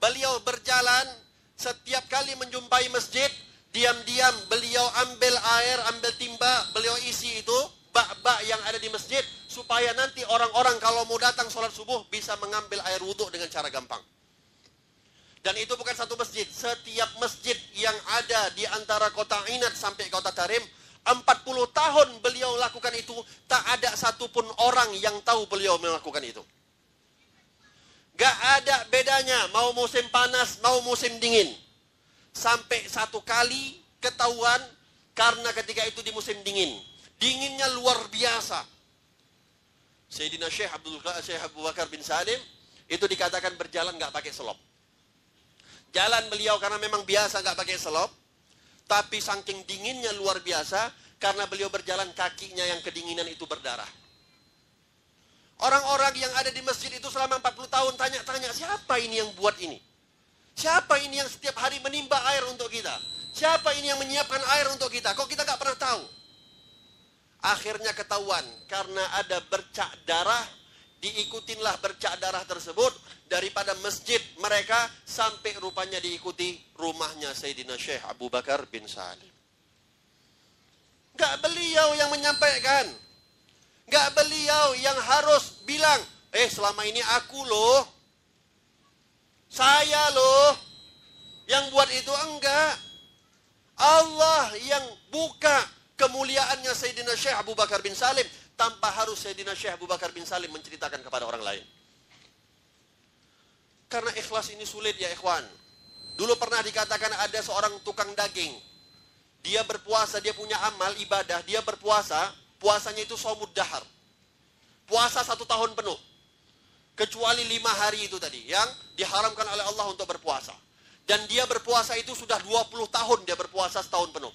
Beliau berjalan setiap kali menjumpai masjid, diam-diam beliau ambil air, ambil timba, beliau isi itu bak-bak yang ada di masjid supaya nanti orang-orang kalau mau datang sholat subuh bisa mengambil air wudhu dengan cara gampang. Dan itu bukan satu masjid. Setiap masjid yang ada di antara kota Inat sampai kota Tarim, 40 tahun beliau lakukan itu, tak ada satupun orang yang tahu beliau melakukan itu. Gak ada bedanya, mau musim panas, mau musim dingin. Sampai satu kali ketahuan, karena ketika itu di musim dingin. Dinginnya luar biasa. Sayyidina Syekh Abdul Syekh Abu Bakar bin Salim, itu dikatakan berjalan gak pakai selop. Jalan beliau karena memang biasa nggak pakai selop. Tapi saking dinginnya luar biasa karena beliau berjalan kakinya yang kedinginan itu berdarah. Orang-orang yang ada di masjid itu selama 40 tahun tanya-tanya siapa ini yang buat ini? Siapa ini yang setiap hari menimba air untuk kita? Siapa ini yang menyiapkan air untuk kita? Kok kita nggak pernah tahu? Akhirnya ketahuan karena ada bercak darah diikutinlah bercak darah tersebut daripada masjid mereka sampai rupanya diikuti rumahnya Sayyidina Syekh Abu Bakar bin Salim. Gak beliau yang menyampaikan. Gak beliau yang harus bilang, eh selama ini aku loh. Saya loh. Yang buat itu enggak. Allah yang buka kemuliaannya Sayyidina Syekh Abu Bakar bin Salim tanpa harus Sayyidina Syekh Abu Bakar bin Salim menceritakan kepada orang lain. Karena ikhlas ini sulit ya ikhwan. Dulu pernah dikatakan ada seorang tukang daging. Dia berpuasa, dia punya amal, ibadah, dia berpuasa, puasanya itu somud dahar. Puasa satu tahun penuh. Kecuali lima hari itu tadi, yang diharamkan oleh Allah untuk berpuasa. Dan dia berpuasa itu sudah 20 tahun dia berpuasa setahun penuh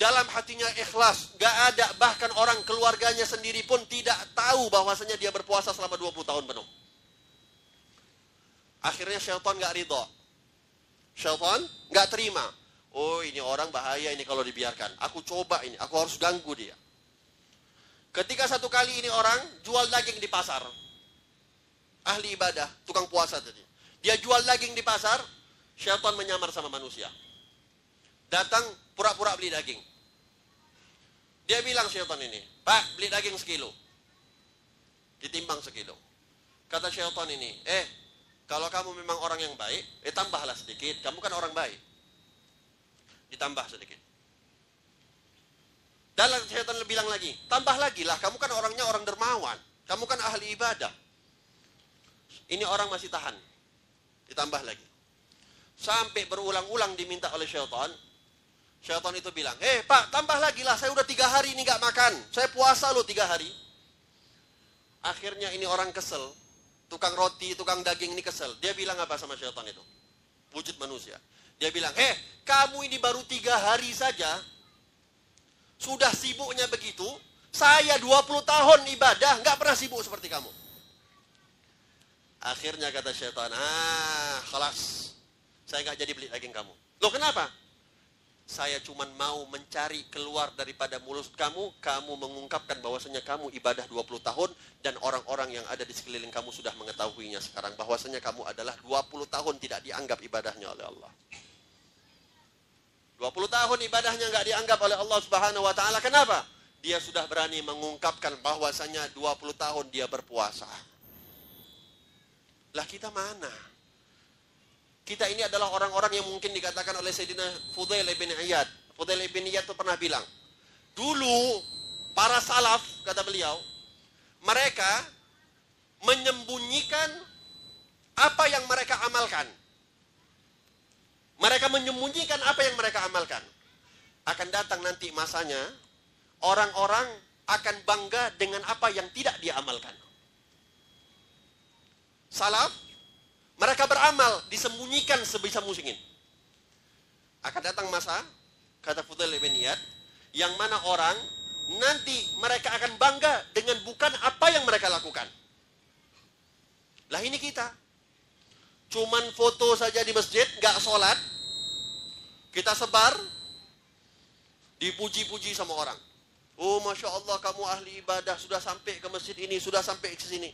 dalam hatinya ikhlas, gak ada bahkan orang keluarganya sendiri pun tidak tahu bahwasanya dia berpuasa selama 20 tahun penuh. Akhirnya syaitan gak ridho. Syaitan nggak terima. Oh ini orang bahaya ini kalau dibiarkan. Aku coba ini, aku harus ganggu dia. Ketika satu kali ini orang jual daging di pasar. Ahli ibadah, tukang puasa tadi. Dia jual daging di pasar, syaitan menyamar sama manusia. Datang pura-pura beli daging. Dia bilang syaitan ini, Pak beli daging sekilo. Ditimbang sekilo. Kata syaitan ini, eh kalau kamu memang orang yang baik, eh tambahlah sedikit. Kamu kan orang baik. Ditambah sedikit. Dan setan bilang lagi, tambah lagi lah, kamu kan orangnya orang dermawan. Kamu kan ahli ibadah. Ini orang masih tahan. Ditambah lagi. Sampai berulang-ulang diminta oleh syaitan. Syaitan itu bilang, eh pak tambah lagi lah, saya udah tiga hari ini gak makan. Saya puasa loh tiga hari. Akhirnya ini orang kesel. Tukang roti, tukang daging ini kesel. Dia bilang apa sama syaitan itu? Wujud manusia. Dia bilang, eh kamu ini baru tiga hari saja sudah sibuknya begitu, saya 20 tahun ibadah, nggak pernah sibuk seperti kamu. Akhirnya kata syaitan, ah, kelas. Saya nggak jadi beli daging kamu. Loh kenapa? Saya cuma mau mencari keluar daripada mulut kamu, kamu mengungkapkan bahwasanya kamu ibadah 20 tahun dan orang-orang yang ada di sekeliling kamu sudah mengetahuinya sekarang bahwasanya kamu adalah 20 tahun tidak dianggap ibadahnya oleh Allah. 20 tahun ibadahnya nggak dianggap oleh Allah Subhanahu wa taala. Kenapa? Dia sudah berani mengungkapkan bahwasanya 20 tahun dia berpuasa. Lah kita mana? Kita ini adalah orang-orang yang mungkin dikatakan oleh Sayyidina Fudail bin Iyad. Fudail bin Iyad itu pernah bilang, dulu para salaf kata beliau, mereka menyembunyikan apa yang mereka amalkan. Mereka menyembunyikan apa yang mereka amalkan. Akan datang nanti masanya, orang-orang akan bangga dengan apa yang tidak dia amalkan. Salaf, mereka beramal, disembunyikan sebisa mungkin. Akan datang masa, kata Fudail Iyad, yang mana orang nanti mereka akan bangga dengan bukan apa yang mereka lakukan. Lah ini kita. Cuman foto saja di masjid, nggak sholat, kita sebar, dipuji-puji sama orang. Oh, Masya Allah kamu ahli ibadah, sudah sampai ke masjid ini, sudah sampai ke sini.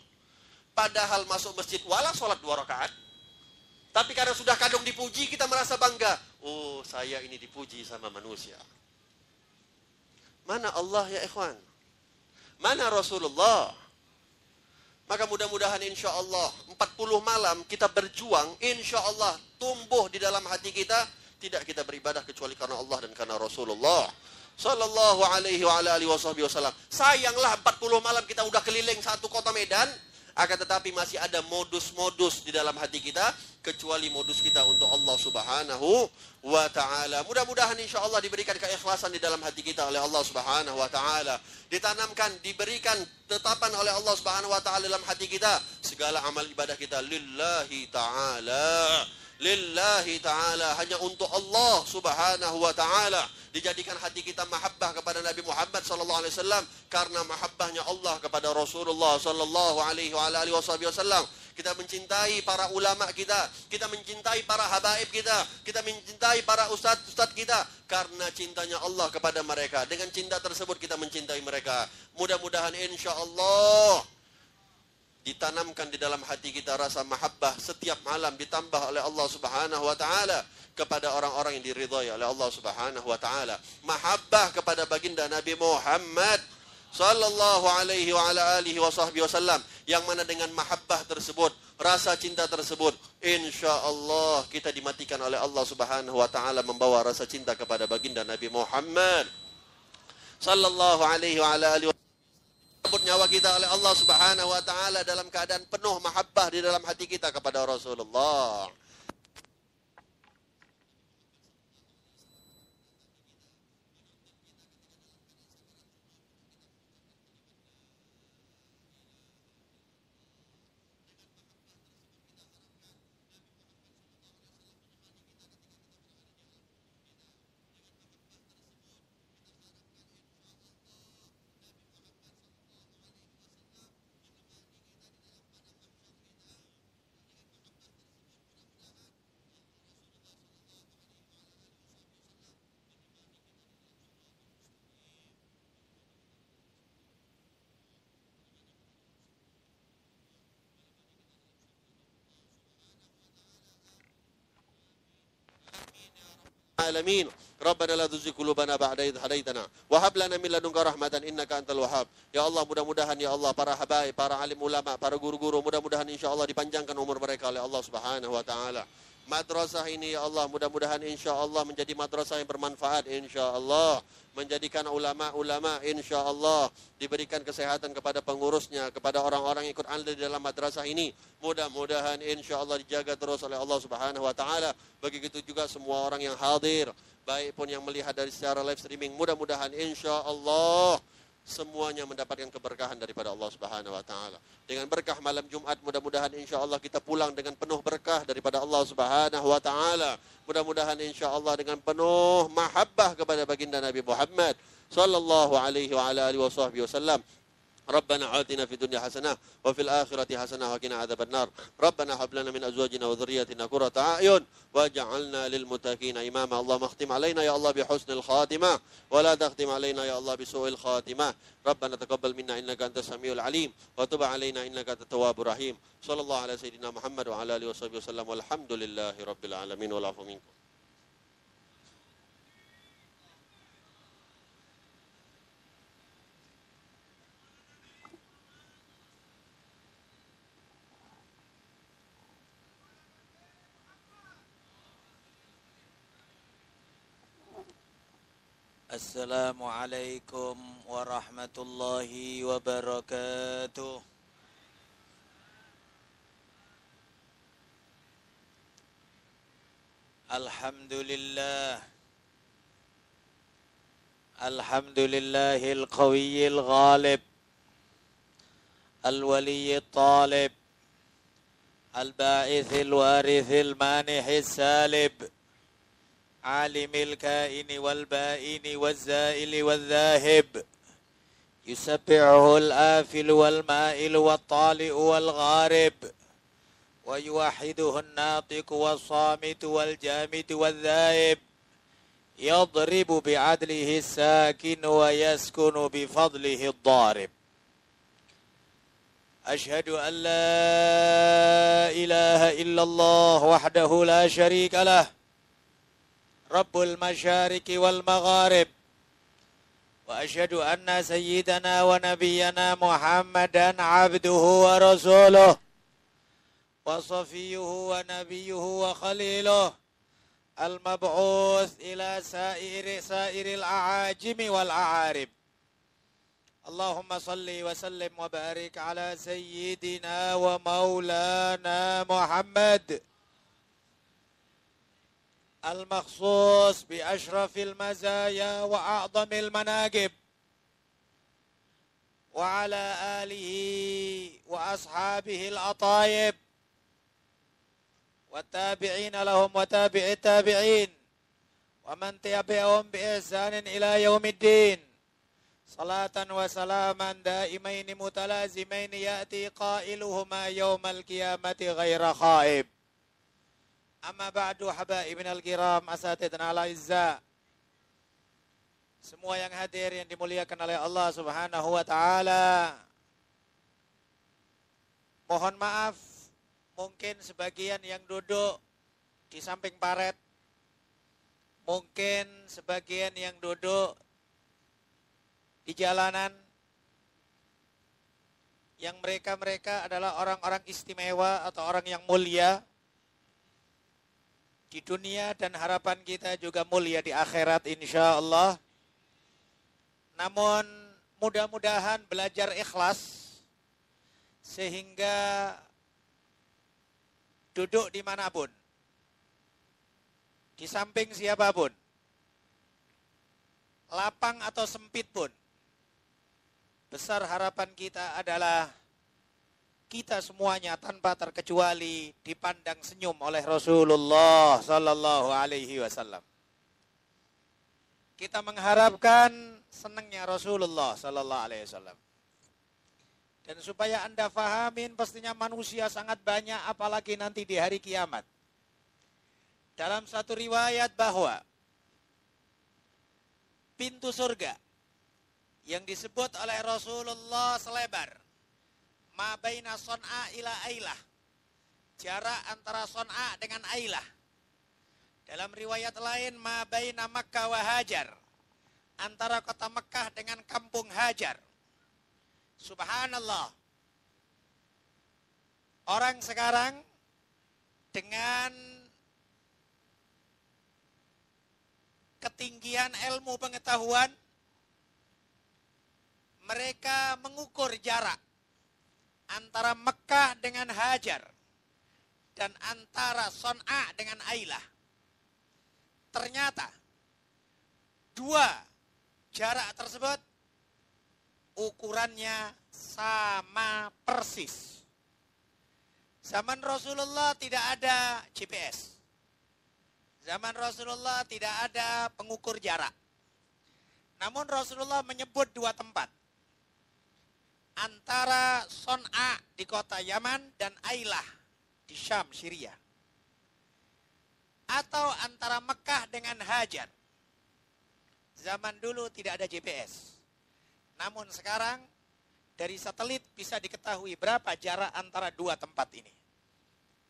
Padahal masuk masjid, wala sholat dua rakaat. Tapi karena sudah kadung dipuji, kita merasa bangga. Oh, saya ini dipuji sama manusia. Mana Allah ya ikhwan? Mana Rasulullah? Maka mudah-mudahan insya Allah 40 malam kita berjuang, insya Allah tumbuh di dalam hati kita tidak kita beribadah kecuali karena Allah dan karena Rasulullah sallallahu alaihi wa alihi wasallam. Sayanglah 40 malam kita udah keliling satu kota Medan, akan tetapi masih ada modus-modus di dalam hati kita kecuali modus kita untuk Allah Subhanahu wa taala. Mudah-mudahan insyaallah diberikan keikhlasan di dalam hati kita oleh Allah Subhanahu wa taala. Ditanamkan, diberikan tetapan oleh Allah Subhanahu wa taala dalam hati kita segala amal ibadah kita lillahi taala lillahi ta'ala hanya untuk Allah subhanahu wa ta'ala. Dijadikan hati kita mahabbah kepada Nabi Muhammad sallallahu alaihi wasallam karena mahabbahnya Allah kepada Rasulullah sallallahu alaihi wa alihi wasallam. Kita mencintai para ulama kita kita mencintai para habaib kita kita mencintai para ustadz-ustadz kita karena cintanya Allah kepada mereka. Dengan cinta tersebut kita mencintai mereka. Mudah-mudahan insyaallah ditanamkan di dalam hati kita rasa mahabbah setiap malam ditambah oleh Allah Subhanahu wa taala kepada orang-orang yang diridhai oleh Allah Subhanahu wa taala. Mahabbah kepada baginda Nabi Muhammad sallallahu alaihi wa ala alihi wa sahbihi wasallam yang mana dengan mahabbah tersebut, rasa cinta tersebut, insyaallah kita dimatikan oleh Allah Subhanahu wa taala membawa rasa cinta kepada baginda Nabi Muhammad sallallahu alaihi wa ala alihi disebut nyawa kita oleh Allah Subhanahu wa taala dalam keadaan penuh mahabbah di dalam hati kita kepada Rasulullah. العالمين ربنا لا تزغ قلوبنا بعد إذ هديتنا وهب لنا من لدنك رحمة إنك أنت الوهاب Ya Allah mudah-mudahan ya Allah para habaib, para alim ulama, para guru-guru mudah-mudahan insya Allah dipanjangkan umur mereka oleh Allah Subhanahu wa taala. Madrasah ini ya Allah mudah-mudahan insya Allah menjadi madrasah yang bermanfaat insya Allah menjadikan ulama-ulama insya Allah diberikan kesehatan kepada pengurusnya kepada orang-orang ikut andil di dalam madrasah ini. Mudah-mudahan insya Allah dijaga terus oleh Allah Subhanahu wa taala. Begitu juga semua orang yang hadir baik pun yang melihat dari secara live streaming mudah-mudahan insya Allah semuanya mendapatkan keberkahan daripada Allah Subhanahu wa taala. Dengan berkah malam Jumat mudah-mudahan insya Allah kita pulang dengan penuh berkah daripada Allah Subhanahu wa taala. Mudah-mudahan insya Allah dengan penuh mahabbah kepada baginda Nabi Muhammad sallallahu alaihi wa ala alihi wasallam. ربنا آتنا في الدنيا حسنة وفي الآخرة حسنة وقنا عذاب النار. ربنا هب لنا من أزواجنا وذرياتنا قرة أعين واجعلنا للمتقين إماما. اللهم اختم علينا يا الله بحسن الخاتمة ولا تختم علينا يا الله بسوء الخاتمة. ربنا تقبل منا إنك أنت السميع العليم وتب علينا إنك أنت التواب الرحيم. صلى الله على سيدنا محمد وعلى آله وصحبه وسلم والحمد لله رب العالمين. والعفو منكم. السلام عليكم ورحمة الله وبركاته الحمد لله الحمد لله القوي الغالب الولي الطالب الباعث الوارث المانح السالب عالم الكائن والبائن والزائل والذاهب يسبعه الآفل والمائل والطالئ والغارب ويوحده الناطق والصامت والجامد والذائب يضرب بعدله الساكن ويسكن بفضله الضارب. أشهد أن لا إله إلا الله وحده لا شريك له رب المشارق والمغارب. وأشهد أن سيدنا ونبينا محمدا عبده ورسوله وصفيه ونبيه وخليله المبعوث إلى سائر سائر الأعاجم والأعارب. اللهم صل وسلم وبارك على سيدنا ومولانا محمد. المخصوص بأشرف المزايا وأعظم المناقب وعلى آله وأصحابه الأطايب والتابعين لهم وتابع التابعين ومن تبعهم بإحسان إلى يوم الدين. صلاة وسلاما دائمين متلازمين يأتي قائلهما يوم القيامة غير خائب. Amma ba'du habaibina al-kiram asatidna al-izza. Semua yang hadir yang dimuliakan oleh Allah Subhanahu wa taala. Mohon maaf mungkin sebagian yang duduk di samping paret mungkin sebagian yang duduk di jalanan yang mereka-mereka adalah orang-orang istimewa atau orang yang mulia di dunia dan harapan kita juga mulia di akhirat insya Allah. Namun mudah-mudahan belajar ikhlas sehingga duduk di mana pun, di samping siapa pun, lapang atau sempit pun, besar harapan kita adalah kita semuanya tanpa terkecuali dipandang senyum oleh Rasulullah sallallahu alaihi wasallam. Kita mengharapkan senangnya Rasulullah sallallahu alaihi wasallam. Dan supaya Anda fahamin pastinya manusia sangat banyak apalagi nanti di hari kiamat. Dalam satu riwayat bahwa pintu surga yang disebut oleh Rasulullah selebar ma baina son'a ila ailah. Jarak antara son'a dengan ailah. Dalam riwayat lain, ma baina Makkah wa Hajar. Antara kota Mekah dengan kampung Hajar. Subhanallah. Orang sekarang dengan ketinggian ilmu pengetahuan mereka mengukur jarak antara Mekah dengan Hajar dan antara Son'a dengan Ailah. Ternyata dua jarak tersebut ukurannya sama persis. Zaman Rasulullah tidak ada GPS. Zaman Rasulullah tidak ada pengukur jarak. Namun Rasulullah menyebut dua tempat. Antara Son'a di kota Yaman dan Ailah di Syam, Syria. Atau antara Mekah dengan Hajar. Zaman dulu tidak ada GPS. Namun sekarang dari satelit bisa diketahui berapa jarak antara dua tempat ini.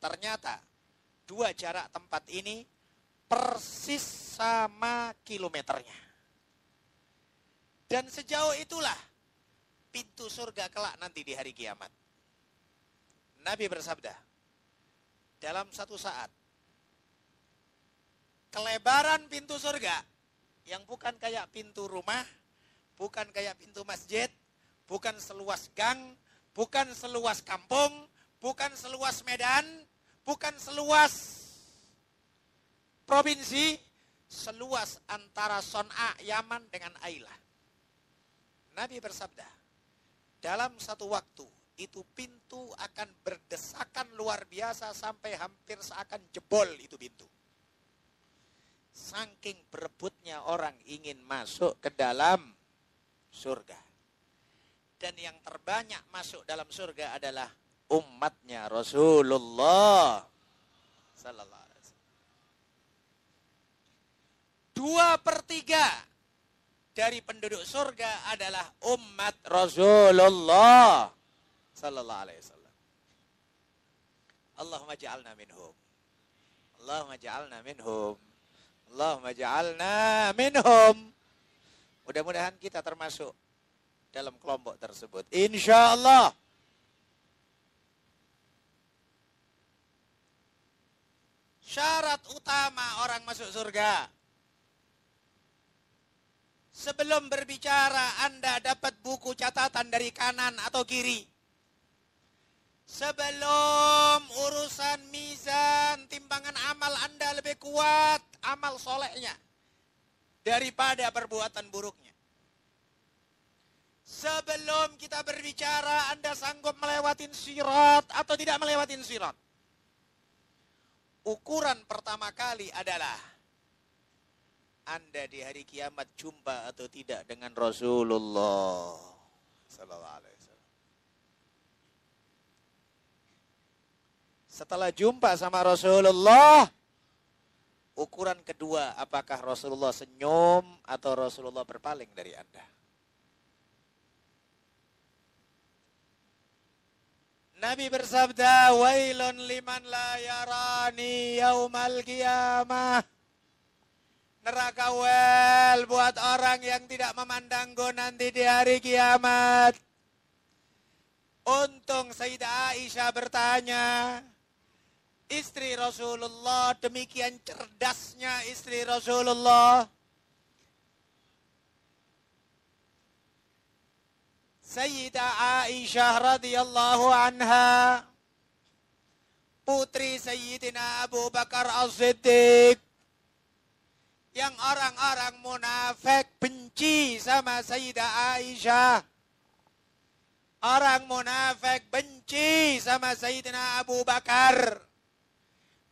Ternyata dua jarak tempat ini persis sama kilometernya. Dan sejauh itulah pintu surga kelak nanti di hari kiamat. Nabi bersabda, dalam satu saat, kelebaran pintu surga yang bukan kayak pintu rumah, bukan kayak pintu masjid, bukan seluas gang, bukan seluas kampung, bukan seluas medan, bukan seluas provinsi seluas antara Son'a Yaman dengan Ailah. Nabi bersabda, dalam satu waktu itu pintu akan berdesakan luar biasa sampai hampir seakan jebol itu pintu. Saking berebutnya orang ingin masuk ke dalam surga. Dan yang terbanyak masuk dalam surga adalah umatnya Rasulullah sallallahu dua per tiga dari penduduk surga adalah umat Rasulullah sallallahu alaihi wasallam. Allahumma ja'alna minhum. Allahumma ja'alna minhum. Allahumma ja'alna minhum. Mudah-mudahan kita termasuk dalam kelompok tersebut. Insya Allah. Syarat utama orang masuk surga Sebelum berbicara, Anda dapat buku catatan dari kanan atau kiri. Sebelum urusan mizan, timbangan amal Anda lebih kuat, amal solehnya. Daripada perbuatan buruknya. Sebelum kita berbicara, Anda sanggup melewatin sirat atau tidak melewatin sirat. Ukuran pertama kali adalah anda di hari kiamat jumpa atau tidak dengan Rasulullah. Setelah jumpa sama Rasulullah, ukuran kedua apakah Rasulullah senyum atau Rasulullah berpaling dari Anda? Nabi bersabda, "Wailun liman la yarani yaumal qiyamah." Neraka well buat orang yang tidak memandangku nanti di hari kiamat. Untung Sayyidah Aisyah bertanya, istri Rasulullah demikian cerdasnya istri Rasulullah. Sayyidah Aisyah radhiyallahu anha putri Sayyidina Abu Bakar As-Siddiq yang orang-orang munafik benci sama Sayyidah Aisyah. Orang munafik benci sama Sayyidina Abu Bakar.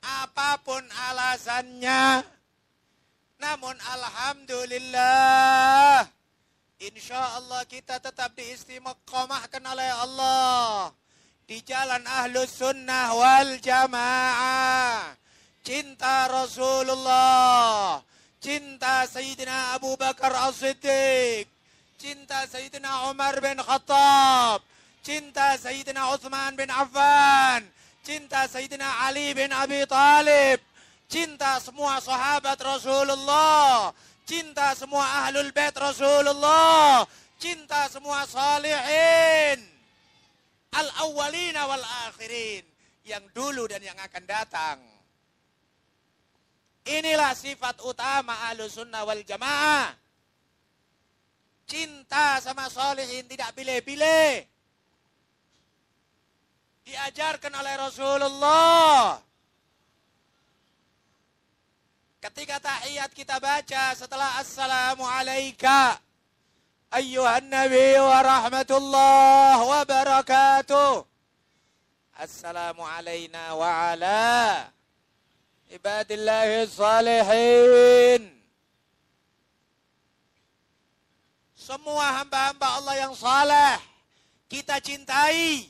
Apa pun alasannya. Namun Alhamdulillah. Insya Allah kita tetap diistimeqamahkan oleh Allah. Di jalan ahlus sunnah wal jamaah. Cinta Rasulullah cinta Sayyidina Abu Bakar As-Siddiq, cinta Sayyidina Umar bin Khattab, cinta Sayyidina Uthman bin Affan, cinta Sayyidina Ali bin Abi Talib, cinta semua sahabat Rasulullah, cinta semua ahlul bait Rasulullah, cinta semua salihin. Al-awwalina wal akhirin. Yang dulu dan yang akan datang. Inilah sifat utama ahlu sunnah wal jamaah. Cinta sama salihin tidak pilih-pilih. Diajarkan oleh Rasulullah. Ketika tahiyat kita baca setelah assalamu alayka ayyuhan nabi wa rahmatullah wa barakatuh. Assalamu alayna wa ala ibadillahi salihin. Semua hamba-hamba Allah yang saleh kita cintai.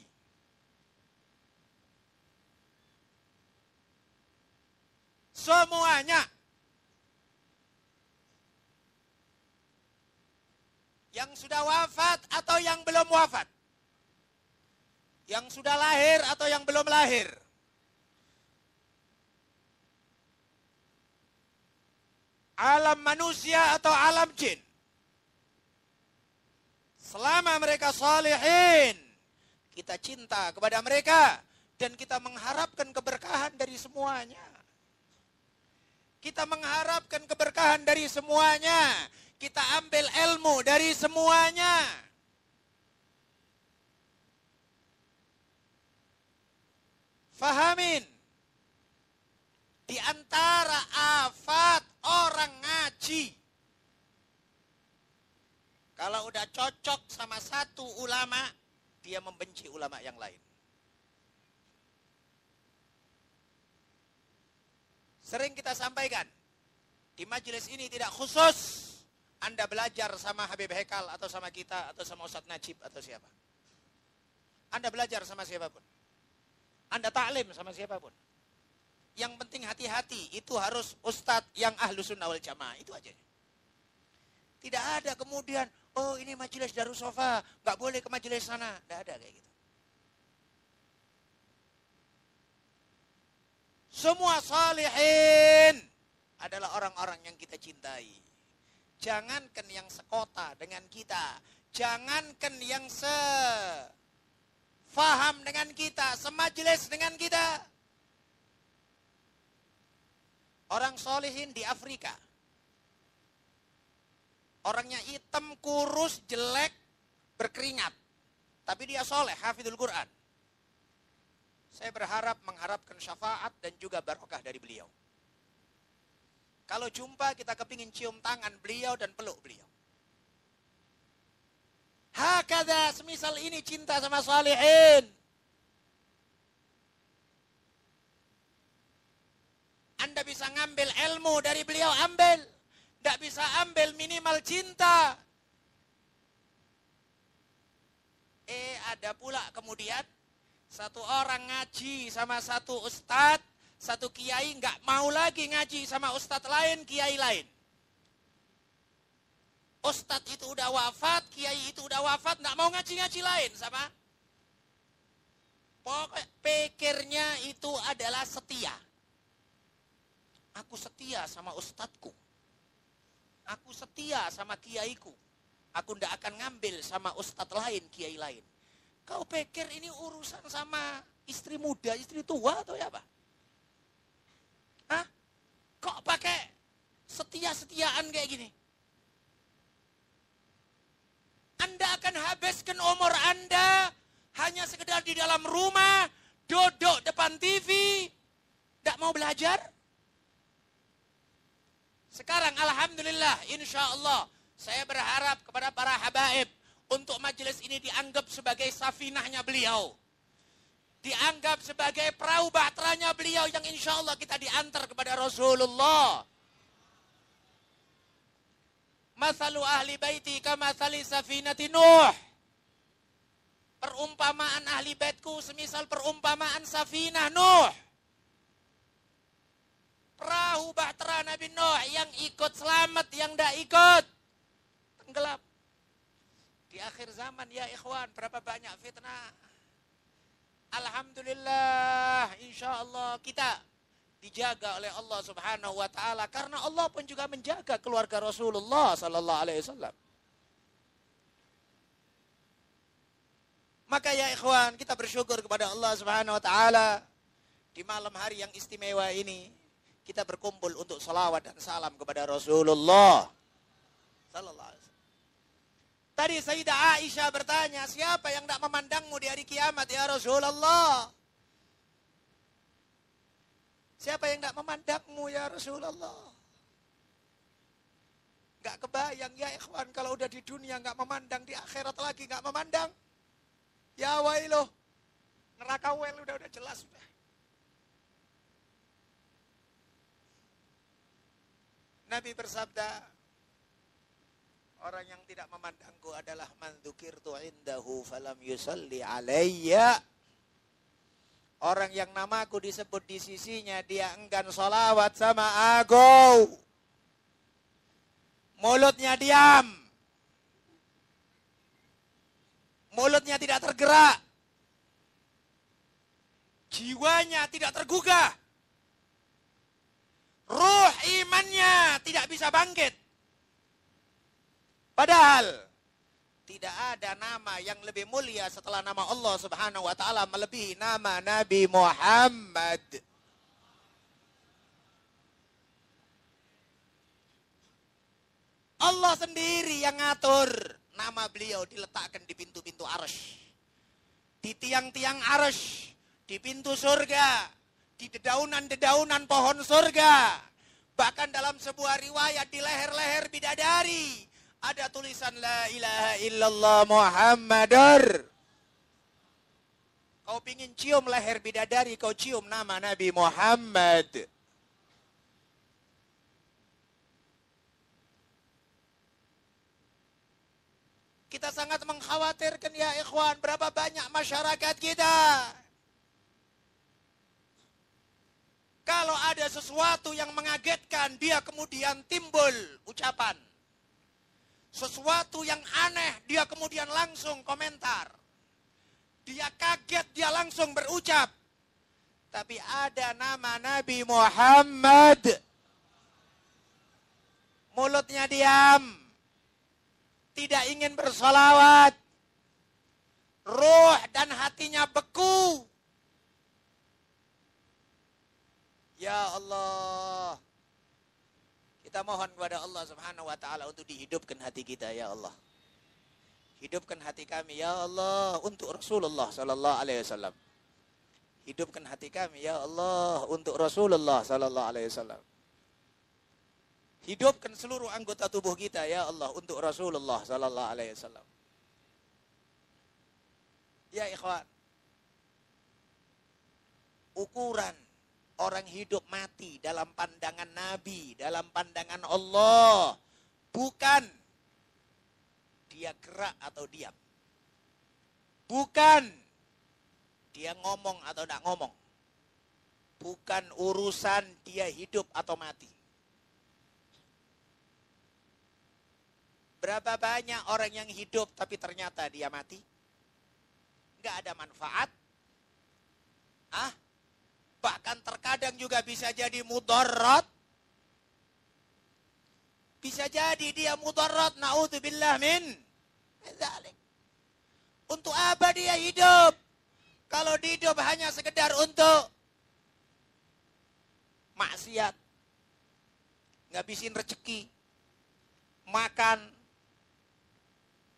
Semuanya yang sudah wafat atau yang belum wafat. Yang sudah lahir atau yang belum lahir. Alam manusia atau alam jin. Selama mereka salihin, kita cinta kepada mereka dan kita mengharapkan keberkahan dari semuanya. Kita mengharapkan keberkahan dari semuanya kita ambil ilmu dari semuanya. Fahamin. Di antara afat orang ngaji. Kalau udah cocok sama satu ulama, dia membenci ulama yang lain. Sering kita sampaikan, di majelis ini tidak khusus anda belajar sama Habib Hekal atau sama kita atau sama Ustadz Najib atau siapa. Anda belajar sama siapa pun. Anda taklim sama siapa pun. Yang penting hati-hati, itu harus Ustadz yang ahlu sunnah wal jamaah. Itu aja. Tidak ada kemudian, oh ini majelis Darussofa, nggak boleh ke majelis sana. Tidak ada kayak gitu. Semua salihin adalah orang-orang yang kita cintai. Jangankan yang sekota dengan kita. Jangankan yang se faham dengan kita, semajelis dengan kita. Orang solihin di Afrika. Orangnya hitam, kurus, jelek, berkeringat. Tapi dia soleh, hafidul Quran. Saya berharap mengharapkan syafaat dan juga barokah dari beliau. Kalau jumpa kita kepingin cium tangan beliau dan peluk beliau. Hakada semisal ini cinta sama salihin. Anda bisa ngambil ilmu dari beliau, ambil. Tidak bisa ambil minimal cinta. Eh ada pula kemudian satu orang ngaji sama satu ustadz satu kiai nggak mau lagi ngaji sama ustadz lain, kiai lain. Ustadz itu udah wafat, kiai itu udah wafat, nggak mau ngaji-ngaji lain sama. Pokoknya pikirnya itu adalah setia. Aku setia sama ustadzku. Aku setia sama kiaiku. Aku ndak akan ngambil sama ustadz lain, kiai lain. Kau pikir ini urusan sama istri muda, istri tua atau ya apa? Hah? Kok pakai setia-setiaan kayak gini? Anda akan habiskan umur Anda hanya sekedar di dalam rumah, duduk depan TV, tidak mau belajar? Sekarang Alhamdulillah, Insya Allah, saya berharap kepada para habaib untuk majelis ini dianggap sebagai safinahnya beliau dianggap sebagai perahu bahteranya beliau yang insya Allah kita diantar kepada Rasulullah. Masalu ahli baiti kamasali safinati Nuh. Perumpamaan ahli baitku semisal perumpamaan safinah Nuh. Perahu bahtera Nabi Nuh yang ikut selamat, yang tidak ikut. Tenggelam. Di akhir zaman ya ikhwan, berapa banyak fitnah Alhamdulillah, insya Allah kita dijaga oleh Allah Subhanahu wa taala karena Allah pun juga menjaga keluarga Rasulullah sallallahu alaihi wasallam. Maka ya ikhwan, kita bersyukur kepada Allah Subhanahu wa taala di malam hari yang istimewa ini kita berkumpul untuk salawat dan salam kepada Rasulullah sallallahu. Tadi Sayyidah Aisyah bertanya, siapa yang tidak memandangmu di hari kiamat ya Rasulullah? Siapa yang tidak memandangmu ya Rasulullah? Gak kebayang ya ikhwan kalau udah di dunia gak memandang di akhirat lagi gak memandang. Ya wailoh. Neraka wel udah udah jelas sudah. Nabi bersabda, orang yang tidak memandangku adalah man dzukirtu indahu falam yusalli alayya. Orang yang namaku disebut di sisinya, dia enggan solawat sama aku. Mulutnya diam. Mulutnya tidak tergerak. Jiwanya tidak tergugah. Ruh imannya tidak bisa bangkit. Padahal tidak ada nama yang lebih mulia setelah nama Allah Subhanahu wa taala melebihi nama Nabi Muhammad. Allah sendiri yang ngatur nama beliau diletakkan di pintu-pintu arsh. Di tiang-tiang arsh, di pintu surga, di dedaunan-dedaunan pohon surga. Bahkan dalam sebuah riwayat di leher-leher bidadari ada tulisan la ilaha illallah Muhammadar. Kau pingin cium leher bidadari, kau cium nama Nabi Muhammad. Kita sangat mengkhawatirkan ya ikhwan, berapa banyak masyarakat kita. Kalau ada sesuatu yang mengagetkan, dia kemudian timbul ucapan. Sesuatu yang aneh, dia kemudian langsung komentar. Dia kaget, dia langsung berucap. Tapi ada nama Nabi Muhammad. Mulutnya diam tidak ingin bersolawat. Ruh dan hatinya beku. Ya Allah. Kita mohon kepada Allah subhanahu wa ta'ala untuk dihidupkan hati kita ya Allah. Hidupkan hati kami ya Allah untuk Rasulullah sallallahu alaihi wasallam. Hidupkan hati kami ya Allah untuk Rasulullah sallallahu alaihi wasallam. Hidupkan seluruh anggota tubuh kita ya Allah untuk Rasulullah sallallahu alaihi wasallam. Ya ikhwan. Ukuran orang hidup mati dalam pandangan Nabi, dalam pandangan Allah bukan dia gerak atau diam. Bukan dia ngomong atau tidak ngomong. Bukan urusan dia hidup atau mati Berapa banyak orang yang hidup tapi ternyata dia mati? Nggak ada manfaat. Ah, bahkan terkadang juga bisa jadi mudarat. Bisa jadi dia mudarat. Naudzubillah min. Untuk apa dia hidup? Kalau hidup hanya sekedar untuk maksiat. Ngabisin rezeki. Makan,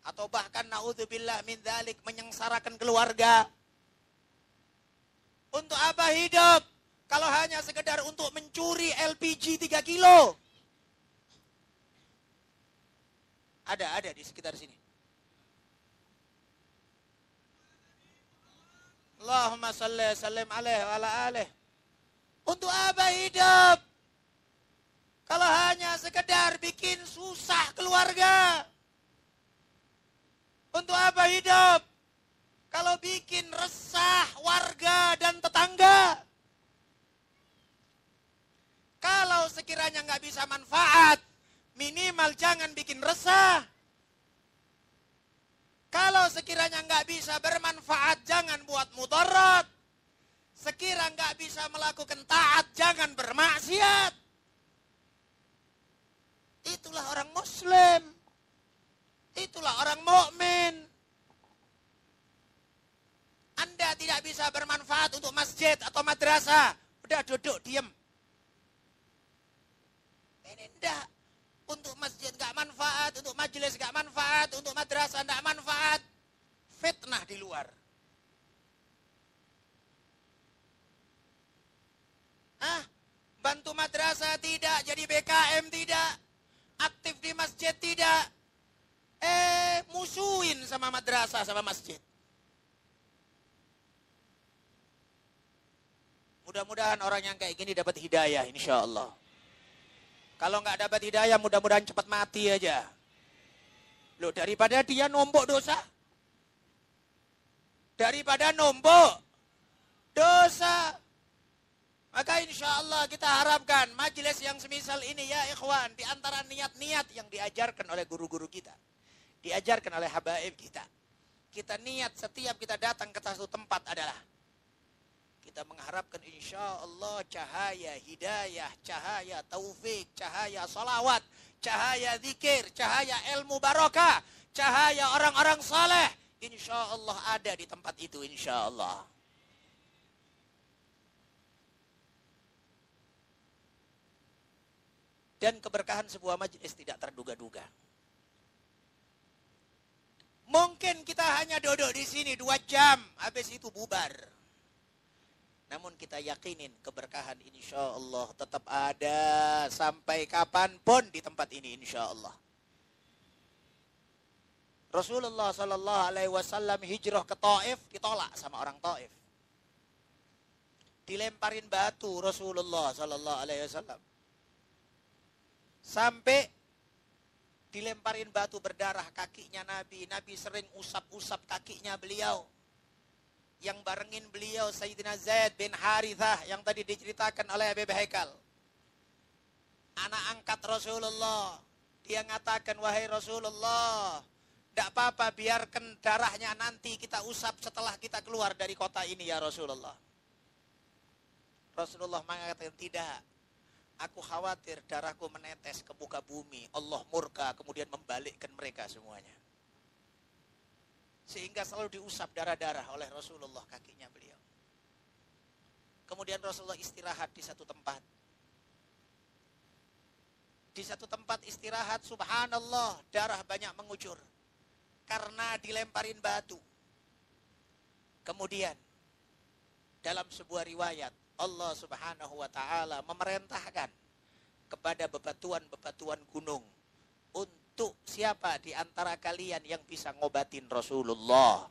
atau bahkan naudzubillah min dzalik menyengsarakan keluarga. Untuk apa hidup? Kalau hanya sekedar untuk mencuri LPG 3 kilo. Ada, ada di sekitar sini. Allahumma salli sallim alaih wa ala alaih. Untuk apa hidup? Kalau hanya sekedar bikin susah keluarga. Untuk apa hidup? Kalau bikin resah warga dan tetangga. Kalau sekiranya nggak bisa manfaat, minimal jangan bikin resah. Kalau sekiranya nggak bisa bermanfaat, jangan buat mudarat. Sekira nggak bisa melakukan taat, jangan bermaksiat. Itulah orang muslim. Itulah orang mukmin. Anda tidak bisa bermanfaat untuk masjid atau madrasah. Udah duduk, diem. Ini enggak. Untuk masjid nggak manfaat, untuk majelis nggak manfaat, untuk madrasah nggak manfaat. Fitnah di luar. Ah, bantu madrasah tidak, jadi BKM tidak, aktif di masjid tidak. Eh, musuhin sama madrasah sama masjid. Mudah-mudahan orang yang kayak gini dapat hidayah, insya Allah. Kalau nggak dapat hidayah, mudah-mudahan cepat mati aja. Loh, daripada dia nombok dosa. Daripada nombok dosa. Maka insya Allah kita harapkan majelis yang semisal ini ya ikhwan. Di antara niat-niat yang diajarkan oleh guru-guru kita. Diajarkan oleh habaib kita. Kita niat setiap kita datang ke satu tempat adalah kita mengharapkan insya Allah cahaya hidayah, cahaya taufik, cahaya salawat, cahaya zikir, cahaya ilmu barokah, cahaya orang-orang saleh. Insya Allah ada di tempat itu insya Allah. Dan keberkahan sebuah majelis tidak terduga-duga. Mungkin kita hanya duduk di sini dua jam, habis itu bubar. Namun kita yakinin keberkahan insya Allah tetap ada sampai kapan pun di tempat ini insya Allah. Rasulullah Sallallahu Alaihi Wasallam hijrah ke Taif ditolak sama orang Taif. Dilemparin batu Rasulullah Sallallahu Alaihi Wasallam. Sampai dilemparin batu berdarah kakinya Nabi. Nabi sering usap-usap kakinya beliau yang barengin beliau Sayyidina Zaid bin Harithah yang tadi diceritakan oleh Abi Haikal. Anak angkat Rasulullah. Dia mengatakan, wahai Rasulullah, tidak apa-apa biarkan darahnya nanti kita usap setelah kita keluar dari kota ini ya Rasulullah. Rasulullah mengatakan, tidak. Aku khawatir darahku menetes ke muka bumi. Allah murka kemudian membalikkan mereka semuanya. Sehingga selalu diusap darah-darah oleh Rasulullah kakinya beliau. Kemudian Rasulullah istirahat di satu tempat. Di satu tempat istirahat, subhanallah, darah banyak mengucur. Karena dilemparin batu. Kemudian, dalam sebuah riwayat, Allah subhanahu wa ta'ala memerintahkan kepada bebatuan-bebatuan gunung untuk siapa di antara kalian yang bisa ngobatin Rasulullah.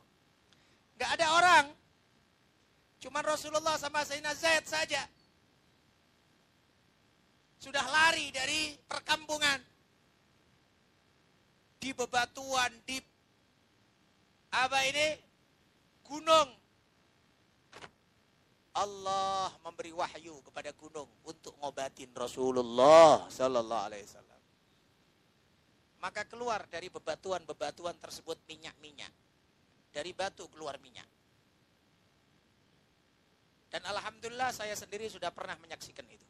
Gak ada orang. Cuman Rasulullah sama Sayyidina Zaid saja. Sudah lari dari perkampungan. Di bebatuan, di apa ini? Gunung. Allah memberi wahyu kepada gunung untuk ngobatin Rasulullah sallallahu alaihi wasallam. Maka keluar dari bebatuan-bebatuan tersebut minyak-minyak. Dari batu keluar minyak. Dan alhamdulillah saya sendiri sudah pernah menyaksikan itu.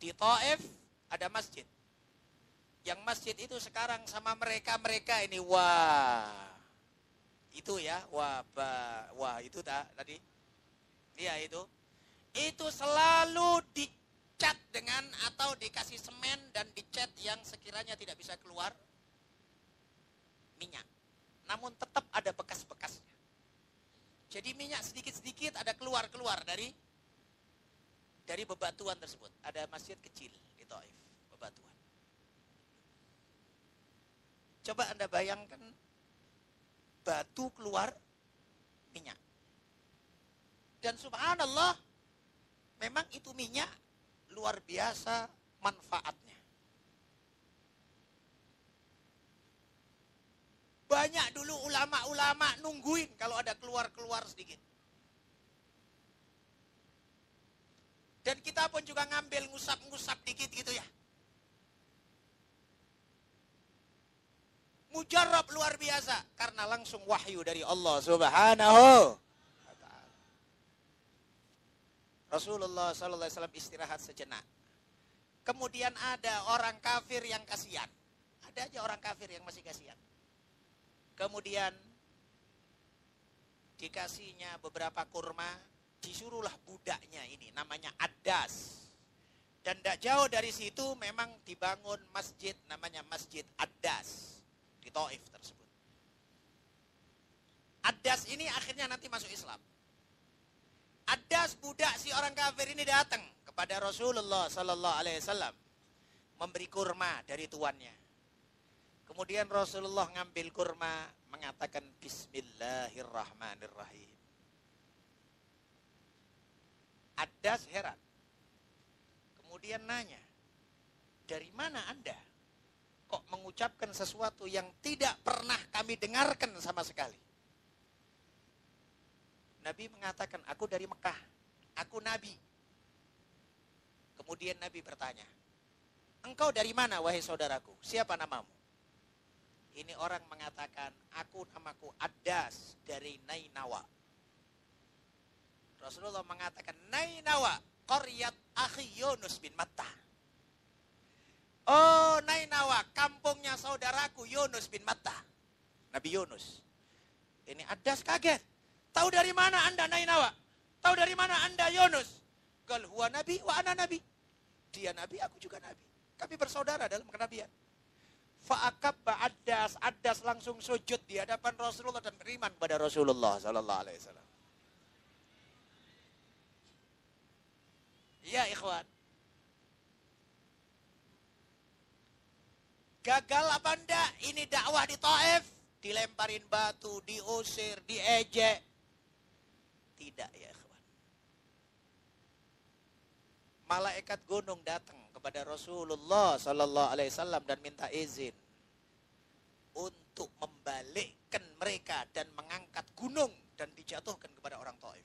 Di Taif ada masjid. Yang masjid itu sekarang sama mereka-mereka ini wah. Itu ya, wah, bah, wah itu tak tadi. Iya itu. Itu selalu dicat dengan atau dikasih semen dan dicat yang sekiranya tidak bisa keluar minyak. Namun tetap ada bekas-bekasnya. Jadi minyak sedikit-sedikit ada keluar-keluar dari dari bebatuan tersebut. Ada masjid kecil di Taif, bebatuan. Coba Anda bayangkan batu keluar minyak. Dan subhanallah, memang itu minyak luar biasa manfaatnya. Banyak dulu ulama-ulama nungguin kalau ada keluar-keluar sedikit. Dan kita pun juga ngambil ngusap-ngusap dikit gitu ya. Mujarab luar biasa karena langsung wahyu dari Allah Subhanahu Rasulullah wasallam istirahat sejenak. Kemudian ada orang kafir yang kasihan. Ada aja orang kafir yang masih kasihan. Kemudian dikasihnya beberapa kurma, disuruhlah budaknya ini namanya Adas. Dan tidak jauh dari situ memang dibangun masjid namanya Masjid Adas di Taif tersebut. Adas ini akhirnya nanti masuk Islam. Adas budak si orang kafir ini datang kepada Rasulullah Sallallahu Alaihi Wasallam memberi kurma dari tuannya. Kemudian Rasulullah ngambil kurma mengatakan Bismillahirrahmanirrahim. Adas heran. Kemudian nanya, dari mana anda kok mengucapkan sesuatu yang tidak pernah kami dengarkan sama sekali? Nabi mengatakan, aku dari Mekah. Aku Nabi. Kemudian Nabi bertanya, engkau dari mana wahai saudaraku? Siapa namamu? Ini orang mengatakan, aku namaku Adas dari Nainawa. Rasulullah mengatakan, Nainawa, Koryat Akhi Yunus bin Matta. Oh Nainawa, kampungnya saudaraku Yunus bin Matta. Nabi Yunus. Ini Adas kaget. Tahu dari mana anda Nainawa? Tahu dari mana anda Yunus? Gal huwa nabi wa ana nabi. Dia nabi, aku juga nabi. Kami bersaudara dalam kenabian. Fa'akab ba'adas, adas langsung sujud di hadapan Rasulullah dan beriman kepada Rasulullah sallallahu alaihi wasallam. Ya ikhwan. Gagal apa enggak? Ini dakwah di Taif. Dilemparin batu, diusir, diejek. Tidak ya ikhwan. Malaikat gunung datang kepada Rasulullah Sallallahu Alaihi Wasallam dan minta izin untuk membalikkan mereka dan mengangkat gunung dan dijatuhkan kepada orang Taif.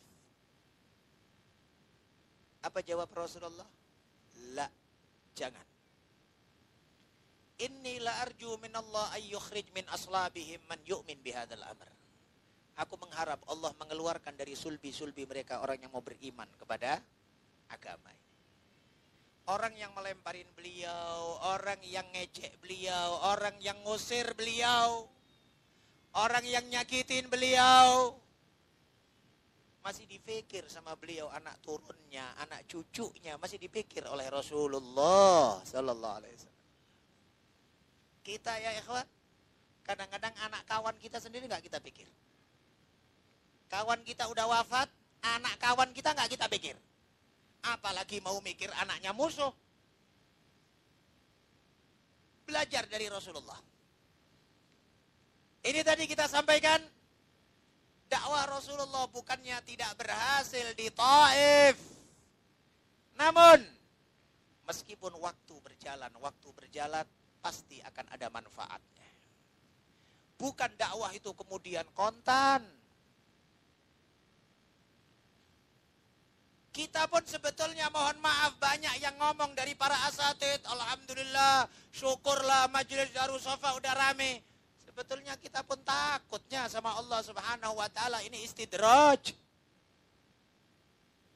Apa jawab Rasulullah? La, jangan. Inni la arju min Allah ayyukhrij min aslabihim man yu'min bihadzal amr. Aku mengharap Allah mengeluarkan dari sulbi-sulbi mereka orang yang mau beriman kepada agama ini. Orang yang melemparin beliau, orang yang ngejek beliau, orang yang ngusir beliau, orang yang nyakitin beliau, masih dipikir sama beliau anak turunnya, anak cucunya masih dipikir oleh Rasulullah Sallallahu Alaihi Wasallam. Kita ya ikhwan, kadang-kadang anak kawan kita sendiri nggak kita pikir. Kawan kita udah wafat, anak kawan kita nggak kita pikir. Apalagi mau mikir anaknya musuh. Belajar dari Rasulullah. Ini tadi kita sampaikan dakwah Rasulullah bukannya tidak berhasil di Taif. Namun meskipun waktu berjalan, waktu berjalan pasti akan ada manfaatnya. Bukan dakwah itu kemudian kontan. Kita pun sebetulnya mohon maaf banyak yang ngomong dari para asatid. Alhamdulillah, syukurlah majelis Darussafa udah rame. Sebetulnya kita pun takutnya sama Allah Subhanahu wa taala ini istidraj.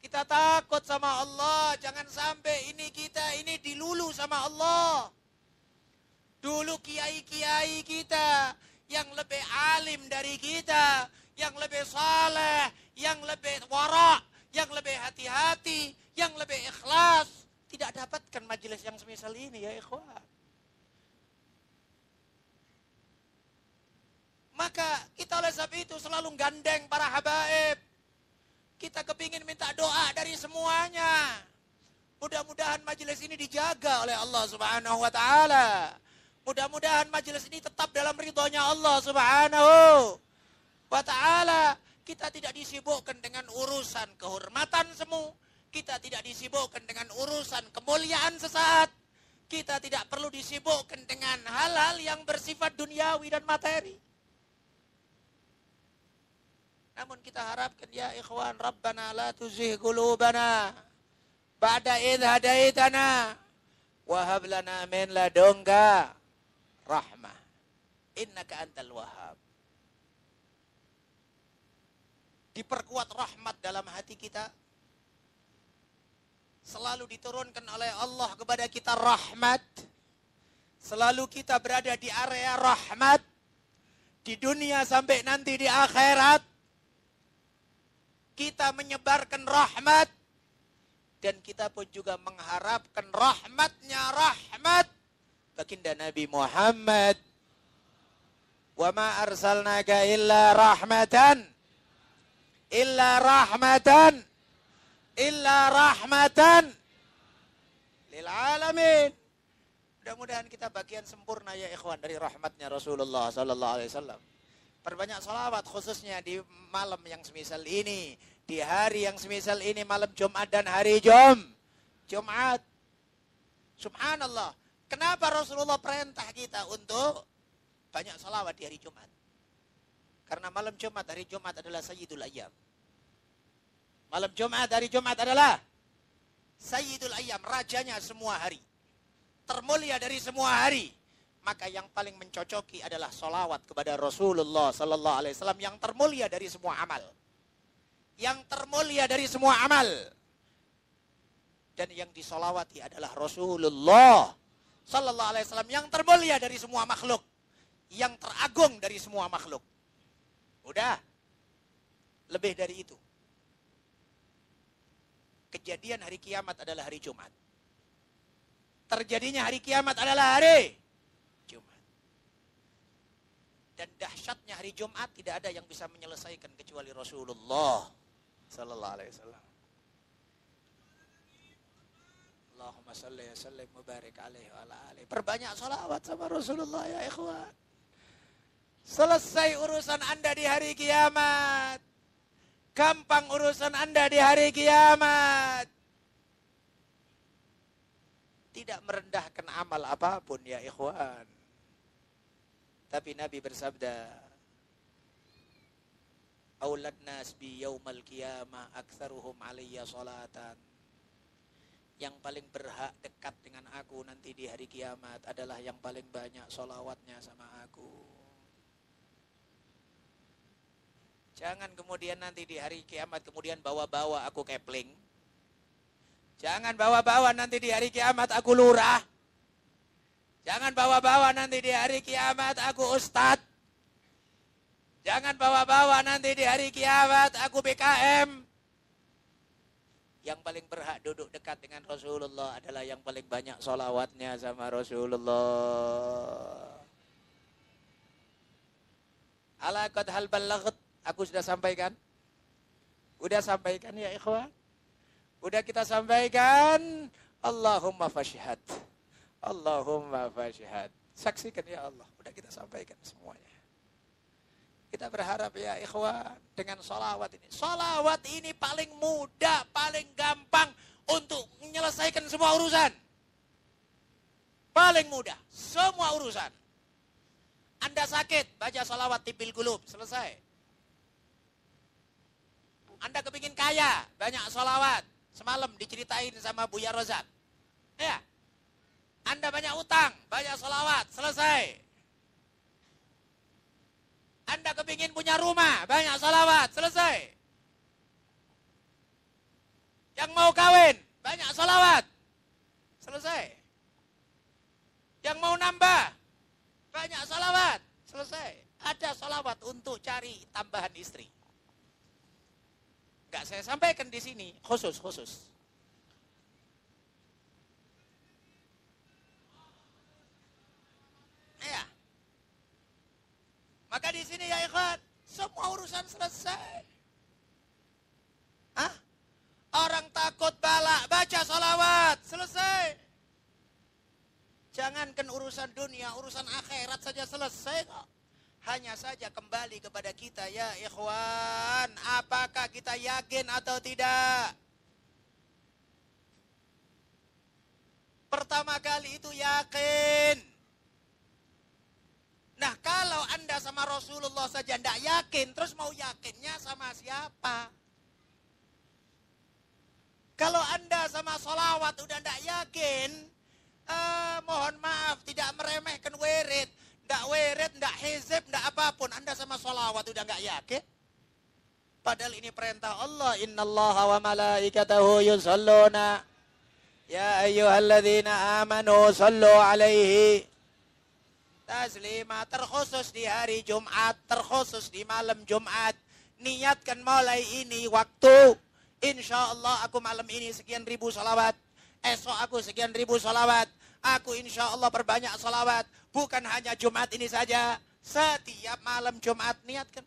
Kita takut sama Allah, jangan sampai ini kita ini dilulu sama Allah. Dulu kiai-kiai kita yang lebih alim dari kita, yang lebih saleh, yang lebih warak, yang lebih hati-hati, yang lebih ikhlas, tidak dapatkan majelis yang semisal ini ya ikhwan. Maka kita oleh sebab itu selalu gandeng para habaib. Kita kepingin minta doa dari semuanya. Mudah-mudahan majelis ini dijaga oleh Allah subhanahu wa ta'ala. Mudah-mudahan majelis ini tetap dalam ridhonya Allah subhanahu wa ta'ala. Kita tidak disibukkan dengan urusan kehormatan semu. Kita tidak disibukkan dengan urusan kemuliaan sesaat. Kita tidak perlu disibukkan dengan hal-hal yang bersifat duniawi dan materi. Namun kita harapkan ya ikhwan Rabbana la tuzih qulubana ba'da idh hadaitana wa hab lana min ladunka rahmah innaka antal wahhab diperkuat rahmat dalam hati kita selalu diturunkan oleh Allah kepada kita rahmat. Selalu kita berada di area rahmat. Di dunia sampai nanti di akhirat. Kita menyebarkan rahmat. Dan kita pun juga mengharapkan rahmatnya rahmat. Baginda Nabi Muhammad. Wa ma arsalnaka illa rahmatan. Illa rahmatan. Illa rahmatan. Lil alamin. Mudah-mudahan kita bagian sempurna ya ikhwan dari rahmatnya Rasulullah sallallahu alaihi wasallam. Perbanyak salawat khususnya di malam yang semisal ini, di hari yang semisal ini malam Jumat dan hari Jum. Jumat. Subhanallah. Kenapa Rasulullah perintah kita untuk banyak salawat di hari Jumat? Karena malam Jumat, hari Jumat adalah Sayyidul Ayyam. Malam Jumat, hari Jumat adalah Sayyidul Ayyam, rajanya semua hari. Termulia dari semua hari. Maka yang paling mencocoki adalah solawat kepada Rasulullah Sallallahu Alaihi Wasallam yang termulia dari semua amal. Yang termulia dari semua amal. Dan yang disolawati adalah Rasulullah Sallallahu Alaihi Wasallam yang termulia dari semua makhluk. Yang teragung dari semua makhluk. Udah. Lebih dari itu. Kejadian hari kiamat adalah hari Jumat. Terjadinya hari kiamat adalah hari Jumat. Dan dahsyatnya hari Jumat tidak ada yang bisa menyelesaikan kecuali Rasulullah sallallahu alaihi wasallam. Allahumma salli wa sallim mubarak alaihi wa ala alihi. Perbanyak salawat sama Rasulullah ya ikhwan. Selesai urusan Anda di hari kiamat. Gampang urusan Anda di hari kiamat. Tidak merendahkan amal apa pun ya ikhwan. Tapi Nabi bersabda, Aulad nas bi yaumal qiyamah aktsaruhum alayya salatan. Yang paling berhak dekat dengan aku nanti di hari kiamat adalah yang paling banyak solawatnya sama aku. Jangan kemudian nanti di hari kiamat kemudian bawa-bawa aku kepling. Jangan bawa-bawa nanti di hari kiamat aku lurah. Jangan bawa-bawa nanti di hari kiamat aku ustad. Jangan bawa-bawa nanti di hari kiamat aku BKM. Yang paling berhak duduk dekat dengan Rasulullah adalah yang paling banyak solawatnya sama Rasulullah. Ala qad hal Aku sudah sampaikan? Udah sampaikan ya ikhwan? Udah kita sampaikan? Allahumma fashhad. Allahumma fashhad. Saksikan ya Allah. Udah kita sampaikan semuanya. Kita berharap ya ikhwan dengan solawat ini. Solawat ini paling mudah, paling gampang untuk menyelesaikan semua urusan. Paling mudah, semua urusan. Anda sakit, baca solawat tipil gulub, selesai. Anda kepingin kaya, banyak solawat. Semalam diceritain sama Buya Rozak. Ya. Anda banyak utang, banyak solawat, selesai. Anda kepingin punya rumah, banyak solawat, selesai. Yang mau kawin, banyak solawat, selesai. Yang mau nambah, banyak solawat, selesai. Ada solawat untuk cari tambahan istri. Enggak saya sampaikan di sini, khusus, khusus. Ya. Maka di sini ya ikhwan, semua urusan selesai. Hah? Orang takut balak, baca salawat, selesai. Jangankan urusan dunia, urusan akhirat saja selesai kok. Hanya saja kembali kepada kita ya ikhwan. Apakah kita yakin atau tidak? Pertama kali itu yakin. Nah kalau anda sama Rasulullah saja tidak yakin, terus mau yakinnya sama siapa? Kalau anda sama solawat udah tidak yakin, eh, mohon maaf tidak meremehkan wirid, tidak wirid, tidak hizib, tidak apa pun, anda sama solawat udah nggak yakin. Padahal ini perintah Allah, Inna Allah wa malaikatahu yusalluna Ya ayyuhalladzina amanu sallu alaihi taslima terkhusus di hari Jumat, terkhusus di malam Jumat. Niatkan mulai ini waktu. Insya Allah aku malam ini sekian ribu salawat. Esok aku sekian ribu salawat. Aku insya Allah perbanyak salawat. Bukan hanya Jumat ini saja. Setiap malam Jumat niatkan.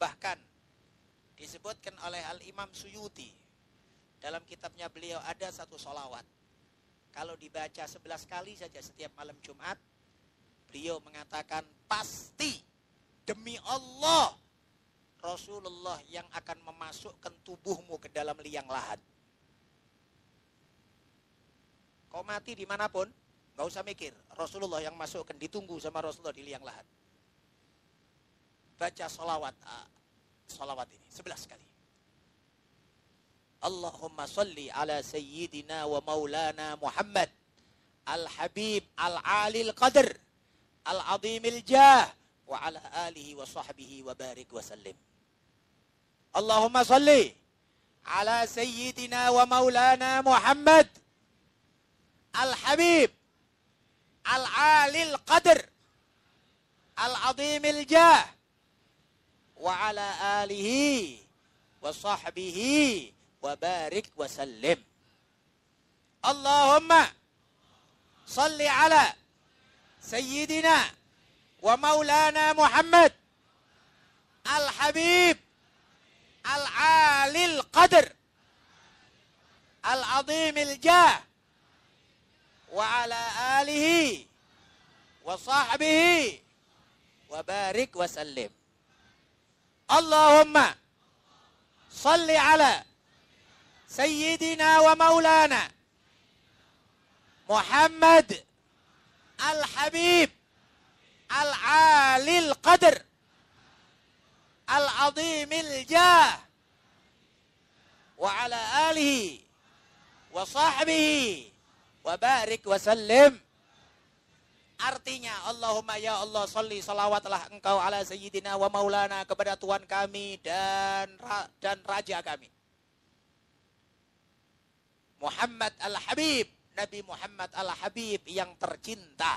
Bahkan disebutkan oleh Al-Imam Suyuti. Dalam kitabnya beliau ada satu solawat. Kalau dibaca sebelas kali saja setiap malam Jumat, beliau mengatakan pasti demi Allah Rasulullah yang akan memasukkan tubuhmu ke dalam liang lahat. Kau mati di mana pun, nggak usah mikir. Rasulullah yang masukkan, ditunggu sama Rasulullah di liang lahat. Baca solawat, ah, solawat ini sebelas kali. Allahumma salli ala sayyidina wa maulana Muhammad al-habib al-alil qadr al-azimil jah wa ala alihi wa sahbihi wa barik wa sallim. Allahumma salli ala sayyidina wa maulana Muhammad al-habib al-alil qadr al-azimil jah wa ala alihi wa sahbihi wa barik wa sallim. Allahumma salli ala sayyidina wa maulana Muhammad وعلى آله وصحبه وبارك وسلم. اللهم صل على سيدنا ومولانا محمد الحبيب العالي القدر العظيم الجاه. وعلى آله وصحبه wa barik wa sallim. Artinya, Allahumma ya Allah, salli salawatlah engkau ala sayyidina wa maulana kepada Tuhan kami dan dan Raja kami. Muhammad Al-Habib, Nabi Muhammad Al-Habib yang tercinta.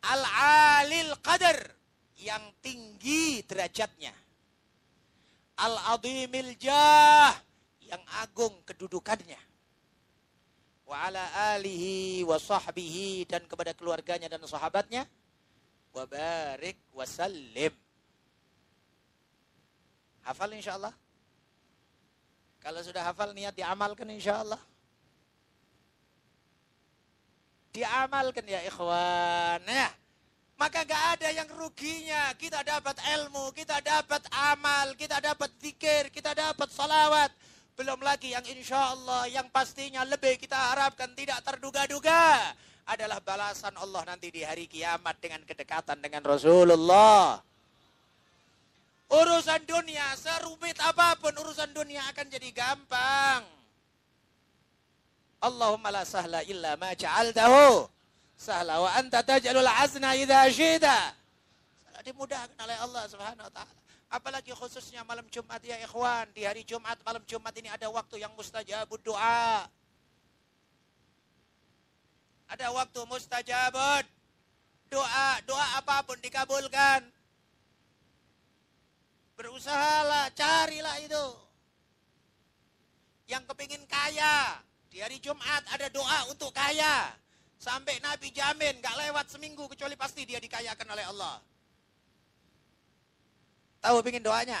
Al-Alil Qadr yang tinggi derajatnya. Al-Adhimil Jah, yang agung kedudukannya Wa ala alihi wa sahbihi dan kepada keluarganya dan sahabatnya. Wa barik wa sallim. Hafal insyaAllah. Kalau sudah hafal niat diamalkan insya Allah. Diamalkan ya ikhwan. Ya. Maka gak ada yang ruginya. Kita dapat ilmu, kita dapat amal, kita dapat zikir, kita dapat salawat. Belum lagi yang insya Allah yang pastinya lebih kita harapkan tidak terduga-duga. Adalah balasan Allah nanti di hari kiamat dengan kedekatan dengan Rasulullah. Urusan dunia, serumit apa pun urusan dunia akan jadi gampang. Allahumma la sahla illa ma ja'altahu sahla wa anta taj'alul azna idza syida. Dimudahkan oleh Allah Subhanahu wa taala. Apalagi khususnya malam Jumat ya ikhwan. Di hari Jumat, malam Jumat ini ada waktu yang mustajabud doa. Ada waktu mustajabud. Doa, doa apa pun dikabulkan. Berusahalah, carilah itu. Yang kepingin kaya. Di hari Jumat ada doa untuk kaya. Sampai Nabi jamin gak lewat seminggu kecuali pasti dia dikayakan oleh Allah. Tahu pingin doanya?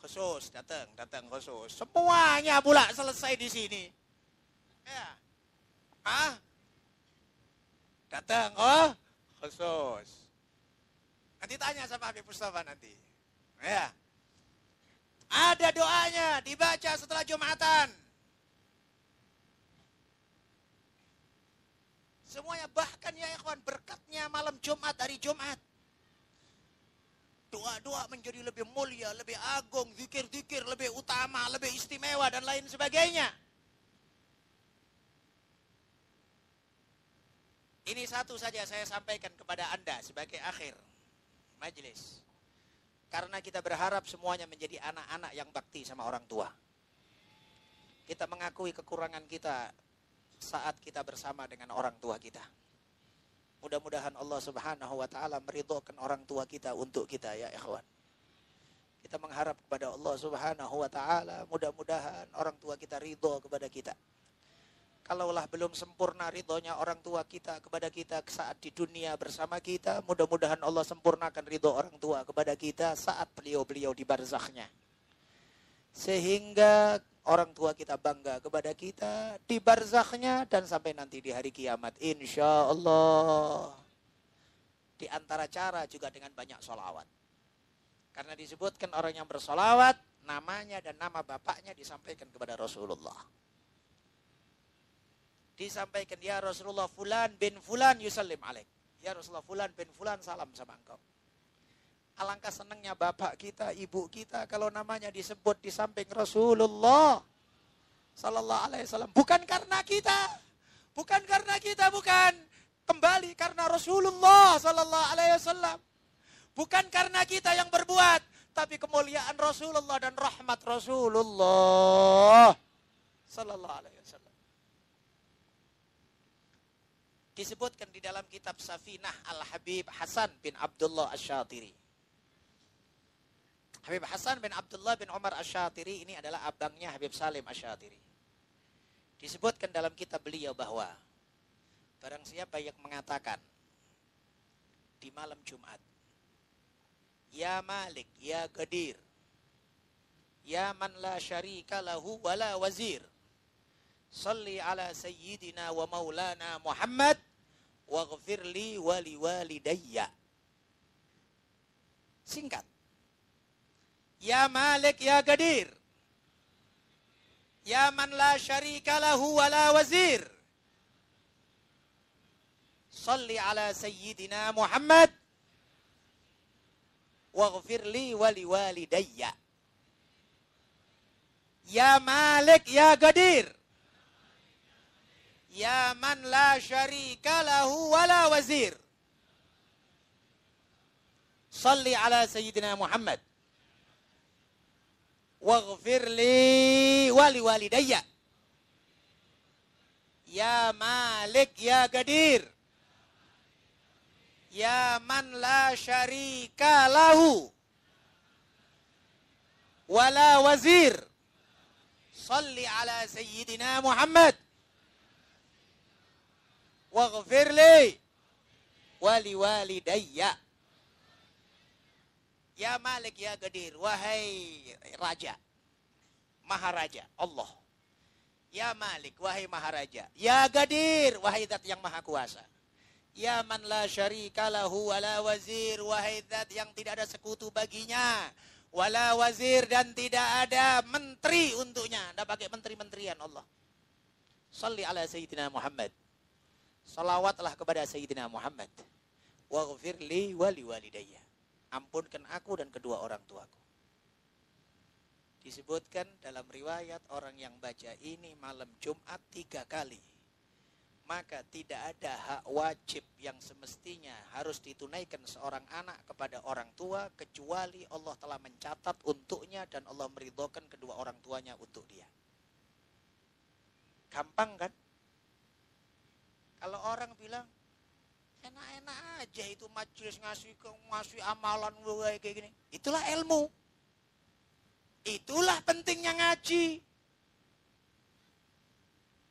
Khusus, datang, datang khusus. Semuanya pula selesai di sini. Ya. Ah? Datang, oh? Khusus. Nanti tanya sama Habib Mustafa nanti. Ya. Ada doanya dibaca setelah Jumatan. Semuanya bahkan ya ikhwan berkatnya malam Jumat hari Jumat. Doa-doa menjadi lebih mulia, lebih agung, zikir-zikir lebih utama, lebih istimewa dan lain sebagainya. Ini satu saja saya sampaikan kepada Anda sebagai akhir majelis Karena kita berharap semuanya menjadi anak-anak yang bakti sama orang tua. Kita mengakui kekurangan kita saat kita bersama dengan orang tua kita. Mudah-mudahan Allah Subhanahu wa taala meridhokan orang tua kita untuk kita ya ikhwan. Kita mengharap kepada Allah Subhanahu wa taala mudah-mudahan orang tua kita ridho kepada kita. Kalaulah belum sempurna ridhonya orang tua kita kepada kita saat di dunia bersama kita, mudah-mudahan Allah sempurnakan ridho orang tua kepada kita saat beliau-beliau di barzakhnya. Sehingga orang tua kita bangga kepada kita di barzakhnya dan sampai nanti di hari kiamat. Insya Allah. Di antara cara juga dengan banyak solawat. Karena disebutkan orang yang bersolawat, namanya dan nama bapaknya disampaikan kepada Rasulullah disampaikan ya Rasulullah fulan bin fulan yusallim alaik. Ya Rasulullah fulan bin fulan salam sama engkau. Alangkah senangnya bapak kita, ibu kita kalau namanya disebut di samping Rasulullah sallallahu alaihi wasallam. Bukan karena kita. Bukan karena kita, bukan. Kembali karena Rasulullah sallallahu alaihi wasallam. Bukan karena kita yang berbuat, tapi kemuliaan Rasulullah dan rahmat Rasulullah sallallahu alaihi wasallam. disebutkan di dalam kitab Safinah Al-Habib Hasan bin Abdullah Asyatiri. Habib Hasan bin Abdullah bin Umar Asyatiri ini adalah abangnya Habib Salim Asyatiri. Disebutkan dalam kitab beliau bahwa barang siapa yang mengatakan di malam Jumat, Ya Malik, Ya Gadir, Ya man la syarika lahu wala wazir, Salli ala sayyidina wa maulana Muhammad waghfir li wali walidayya. Singkat. Ya Malik ya Gadir. Ya man la syarika lahu wa la wazir. Salli ala sayyidina Muhammad waghfir li wali walidayya. Ya Malik ya Gadir. Ya man la syarika lahu wala wazir. Salli ala Sayyidina Muhammad. Waghfir li wali walidayya. Ya Malik ya Gadir. Ya man la syarika lahu. Wala wazir. Salli ala Sayyidina Muhammad waghfir li wali walidayya. Ya Malik ya Gadir, wahai raja, maharaja Allah. Ya Malik, wahai maharaja. Ya Gadir, wahai zat yang maha kuasa. Ya man la syarika lahu wala wazir, wahai zat yang tidak ada sekutu baginya. Wala wazir dan tidak ada menteri untuknya. Tidak pakai menteri-menterian Allah. Salli ala Sayyidina Muhammad. Salawatlah kepada Sayyidina Muhammad. Waghfir li wali walidayya. Ampunkan aku dan kedua orang tuaku. Disebutkan dalam riwayat orang yang baca ini malam Jumat tiga kali. Maka tidak ada hak wajib yang semestinya harus ditunaikan seorang anak kepada orang tua kecuali Allah telah mencatat untuknya dan Allah meridhokan kedua orang tuanya untuk dia. Gampang kan? Kalau orang bilang enak-enak aja itu majelis ngasih ngasih amalan kayak gini. Itulah ilmu. Itulah pentingnya ngaji.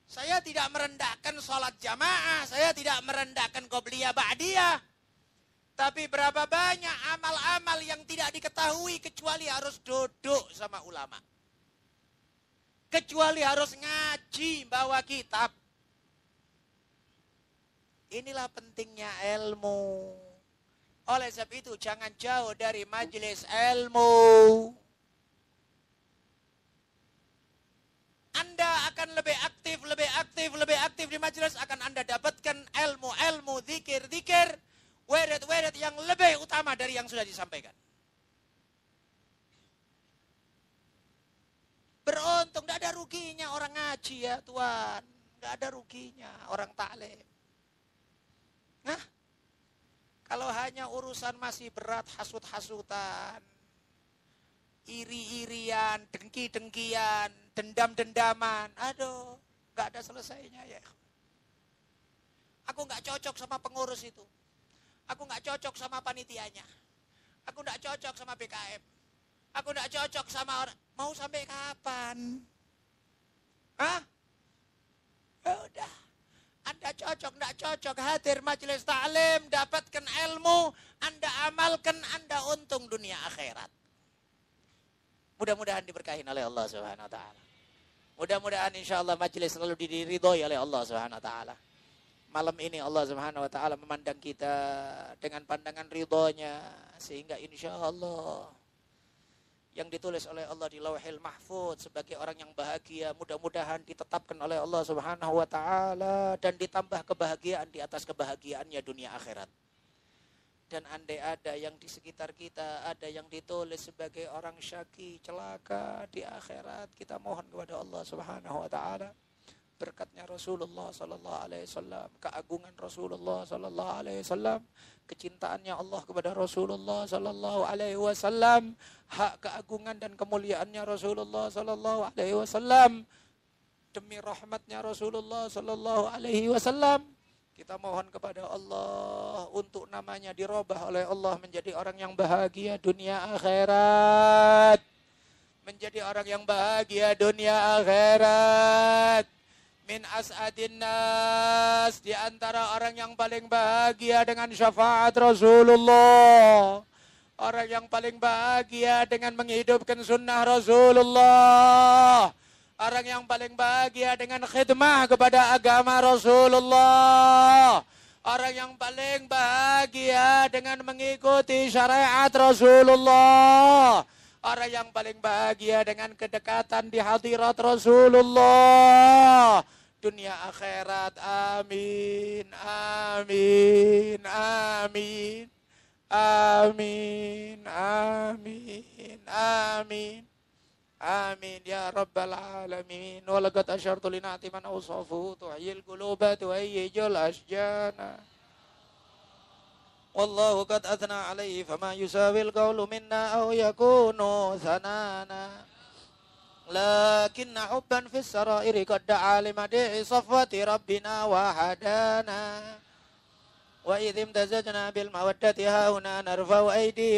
Saya tidak merendahkan sholat jamaah, saya tidak merendahkan qobliyah ba'diyah. Tapi berapa banyak amal-amal yang tidak diketahui kecuali harus duduk sama ulama. Kecuali harus ngaji bawa kitab. Inilah pentingnya ilmu. Oleh sebab itu jangan jauh dari majelis ilmu. Anda akan lebih aktif, lebih aktif, lebih aktif di majelis akan Anda dapatkan ilmu-ilmu, zikir-zikir, weret-weret yang lebih utama dari yang sudah disampaikan. Beruntung, tidak ada ruginya orang ngaji ya Tuhan. Tidak ada ruginya orang taklim. Hanya urusan masih berat hasut-hasutan, iri-irian, dengki-dengkian, dendam-dendaman. Aduh, nggak ada selesainya ya. Aku nggak cocok sama pengurus itu. Aku nggak cocok sama panitianya. Aku nggak cocok sama BKM. Aku nggak cocok sama orang. Mau sampai kapan? Hah? Ya udah. Anda cocok, nggak cocok. Hadir majelis taklim, dapatkan ilmu. Anda amalkan, Anda untung dunia akhirat. Mudah-mudahan diberkahi oleh Allah Subhanahu wa taala. Mudah-mudahan insya Allah majelis selalu diridhoi oleh Allah Subhanahu wa taala. Malam ini Allah Subhanahu wa taala memandang kita dengan pandangan ridhonya sehingga insya Allah yang ditulis oleh Allah di Lauhil Mahfud sebagai orang yang bahagia mudah-mudahan ditetapkan oleh Allah Subhanahu wa taala dan ditambah kebahagiaan di atas kebahagiaannya dunia akhirat. Dan andai ada yang di sekitar kita, ada yang ditulis sebagai orang syaki, celaka di akhirat, kita mohon kepada Allah Subhanahu wa taala berkatnya Rasulullah sallallahu alaihi wasallam, keagungan Rasulullah sallallahu alaihi wasallam, kecintaannya Allah kepada Rasulullah sallallahu alaihi wasallam, hak keagungan dan kemuliaannya Rasulullah sallallahu alaihi wasallam demi rahmatnya Rasulullah sallallahu alaihi wasallam kita mohon kepada Allah untuk namanya dirubah oleh Allah menjadi orang yang bahagia dunia akhirat. Menjadi orang yang bahagia dunia akhirat. Min as'adin nas. Di antara orang yang paling bahagia dengan syafaat Rasulullah. Orang yang paling bahagia dengan menghidupkan sunnah Rasulullah Orang yang paling bahagia dengan khidmah kepada agama Rasulullah. Orang yang paling bahagia dengan mengikuti syariat Rasulullah. Orang yang paling bahagia dengan kedekatan di hadirat Rasulullah Dunia akhirat. Amin. Amin. Amin. Amin. Amin. Amin. آمين يا رب العالمين ولقد أشرت لنعت من أوصافه تحيي القلوب تهيج الأشجان والله قد أثنى عليه فما يساوي القول منا أو يكون ثنانا lakinna hubban fis sarairi qad rabbina wa hadana. Wa bil mawaddati hauna narfa'u aidi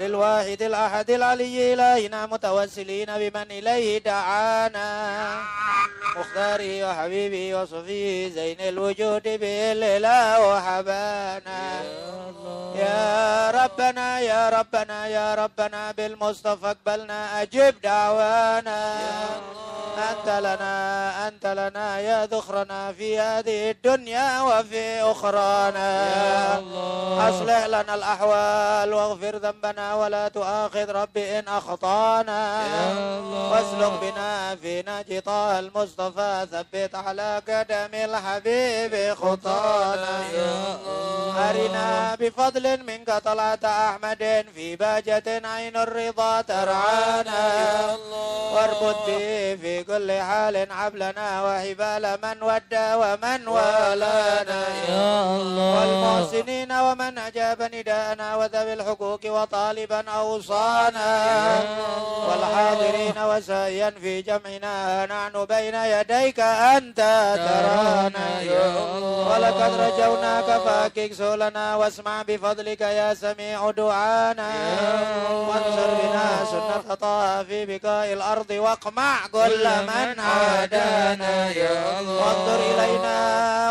للواحد الأحد العلي إلهنا متوسلين بمن إليه دعانا. مختاره وحبيبه وصفيه زين الوجود بالإله وحبانا. يا ربنا يا ربنا يا ربنا بالمصطفى اقبلنا أجب دعوانا. أنت لنا أنت لنا يا ذخرنا في هذه الدنيا وفي أخرانا. أصلح لنا الأحوال واغفر ذنبنا ولا تؤاخذ ربي إن أخطأنا. واسلك بنا في نجطاء المصطفى ثبت على قدم الحبيب خطانا. أرنا بفضل منك طلعت أحمد في باجة عين الرضا ترعانا. واربط به في كل حال حبلنا وحبال من ودى ومن والانا. يا الله. والمحسنين ومن أجاب نداءنا وذوي الحقوق وطالبا أوصانا. والحاضرين وسائيا في جمعنا. نحن بين يديك أنت ترانا. ولقد رجوناك فاكك سولنا واسمع بفضلك يا سميع دعانا. وانصر بنا سنة طه في بقاء الأرض واقمع كل من عادانا. وانظر إلينا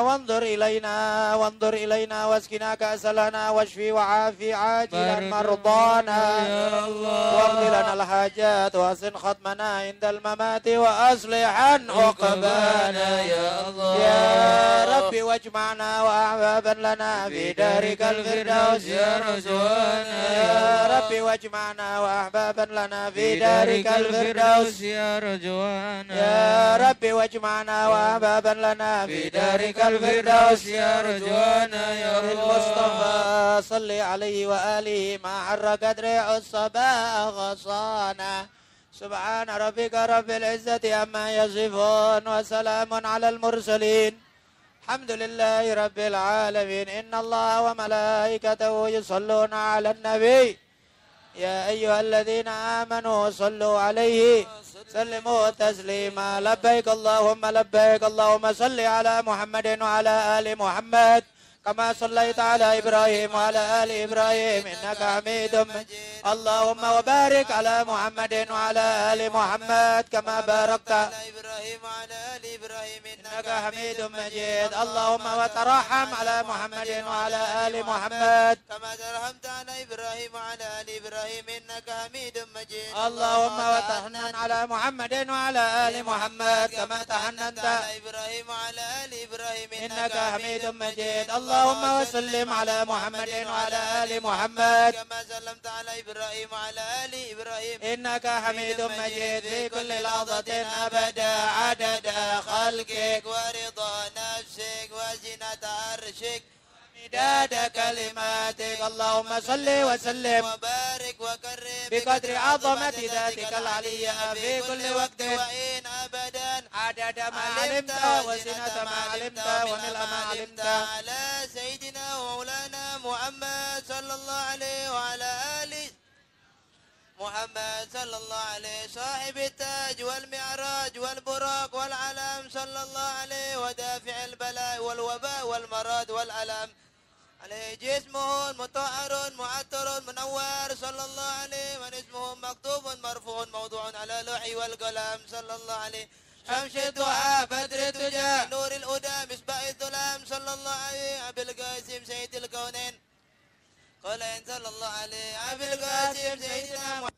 وانظر إلينا وانظر إلينا واسكنا كأس لنا واشفي وعافي عاجلا مرضانا. يا الله. واقض لنا الحاجات وأسن ختمنا عند الممات وأصلحا عقبانا. يا الله. يا ربي واجمعنا وأحبابا لنا في دارك الفردوس. يا رزوانا يا ربي واجمعنا وأحبابا لنا في دارك الفردوس. يا رجوانا يا ربي واجمعنا وأحبابا لنا في دارك الفردوس. يا رجوانا يا الله. المصطفى صل عليه وآله ما حركت ريح الصبا غصانا. سبحان ربك رب العزة عما يصفون وسلام على المرسلين. الحمد لله رب العالمين. إن الله وملائكته يصلون على النبي. يا أيها الذين آمنوا صلوا عليه. سلموا تسليما. لبيك اللهم لبيك اللهم. صل على محمد وعلى آل محمد. كما صليت على إبراهيم وعلى آل إبراهيم إنك حميد مجيد. اللهم وبارك على محمد وعلى آل محمد كما باركت على إبراهيم وعلى آل إبراهيم إنك حميد مجيد. اللهم وترحم على محمد وعلى آل محمد كما ترحمت على إبراهيم وعلى آل إبراهيم إنك حميد مجيد. اللهم وتحنن على محمد وعلى آل محمد كما تحننت على إبراهيم وعلى آل إبراهيم إنك حميد مجيد. اللهم وسلم على محمد وعلى آل محمد. كما سلمت على إبراهيم وعلى آل إبراهيم. إنك حميد مجيد في كل لحظة أبدا عدد خلقك. ورضا نفسك وزنة عرشك. مداد كلماتك. اللهم صل وسلم. وبارك وكرم بقدر عظمة ذاتك العلية في كل وقت. أبدا عدد ما علمت وسنة ما علمت وملء ما علمت على سيدنا ومولانا محمد صلى الله عليه وعلى آله محمد صلى الله عليه صاحب التاج والمعراج والبراق والعلم صلى الله عليه ودافع البلاء والوباء والمرض والألم. عليه جسمه مطهر معطر منور صلى الله عليه من اسمه مكتوب مرفوع موضوع على لوحي والقلم صلى الله عليه. الدعاء بدر الدجى نور الهدى مصباح الظلام. صلى الله عليه أبي القاسم سيد الكونين. قال صلى الله عليه أبي القاسم سيدنا محمد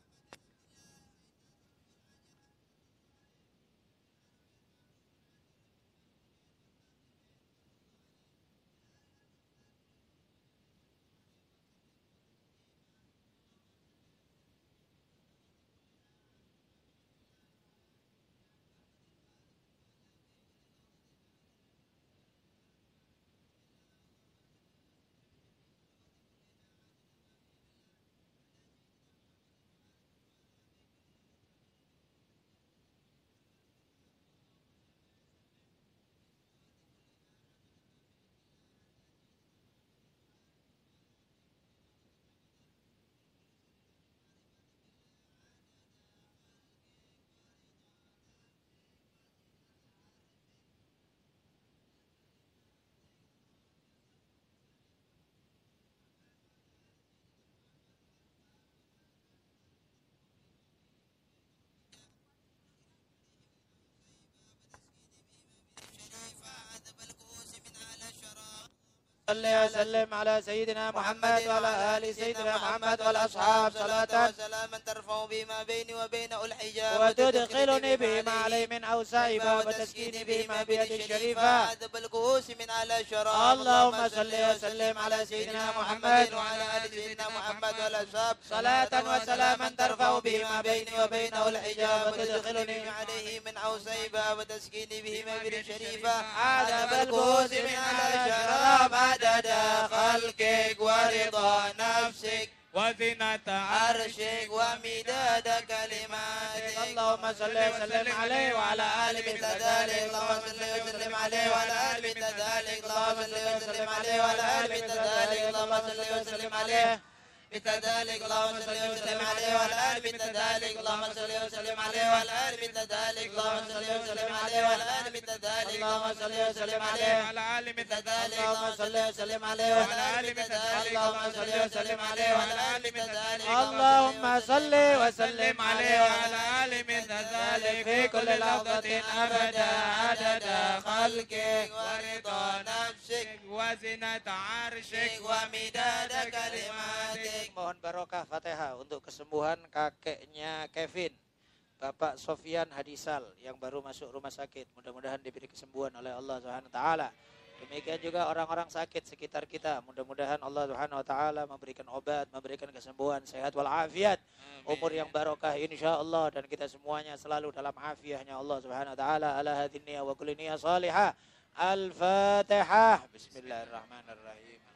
صل وسلم على سيدنا محمد وعلى آل سيدنا محمد والأصحاب صلاة وسلاما ترفع بما بيني وبينه الحجاب وتدخلني بهما علي من أوسائبا وتسكيني بهما بيد الشريفة. الكؤوس من على شراب اللهم صل وسلم على سيدنا محمد وعلى آل سيدنا محمد والأصحاب. صلاة وسلاما ترفع بهما بيني وبينه الحجاب وتدخلني عليه من عوسيبا وتسكيني بهما بالشريفة عذب الكؤوس من على شراب عدد خلقك ورضا نفسك وزنة عرشك ومداد كلماتك. اللهم صل وسلم عليه وعلى آل مثل ذلك اللهم صل وسلم عليه وعلى آل مثل ذلك اللهم صل وسلم عليه وعلى آل مثل ذلك اللهم صل وسلم عليه. مثل ذلك اللهم صل وسلم عليه وعلى آل مثل ذلك اللهم صل وسلم عليه وعلى آل مثل ذلك اللهم صل وسلم عليه وعلى آل مثل ذلك اللهم صل وسلم عليه على آل مثل مثل ذلك اللهم صل وسلم عليه وعلى آل مثل ذلك اللهم صل وسلم عليه وعلى آل مثل ذلك اللهم صل وسلم عليه وعلى آل مثل ذلك في كل لحظة أبدا عدد خلقك ورضا نفسك وزنة عرشك ومداد كلماتك. Mohon barokah Fatihah untuk kesembuhan kakeknya Kevin. Bapak Sofian Hadisal yang baru masuk rumah sakit. Mudah-mudahan diberi kesembuhan oleh Allah Subhanahu wa taala. Demikian juga orang-orang sakit sekitar kita. Mudah-mudahan Allah Subhanahu wa taala memberikan obat, memberikan kesembuhan, sehat walafiat, umur yang barokah insyaallah dan kita semuanya selalu dalam afiahnya Allah Subhanahu wa taala. Ala hadhihi wa kulli salihah. Al-Fatihah. Bismillahirrahmanirrahim.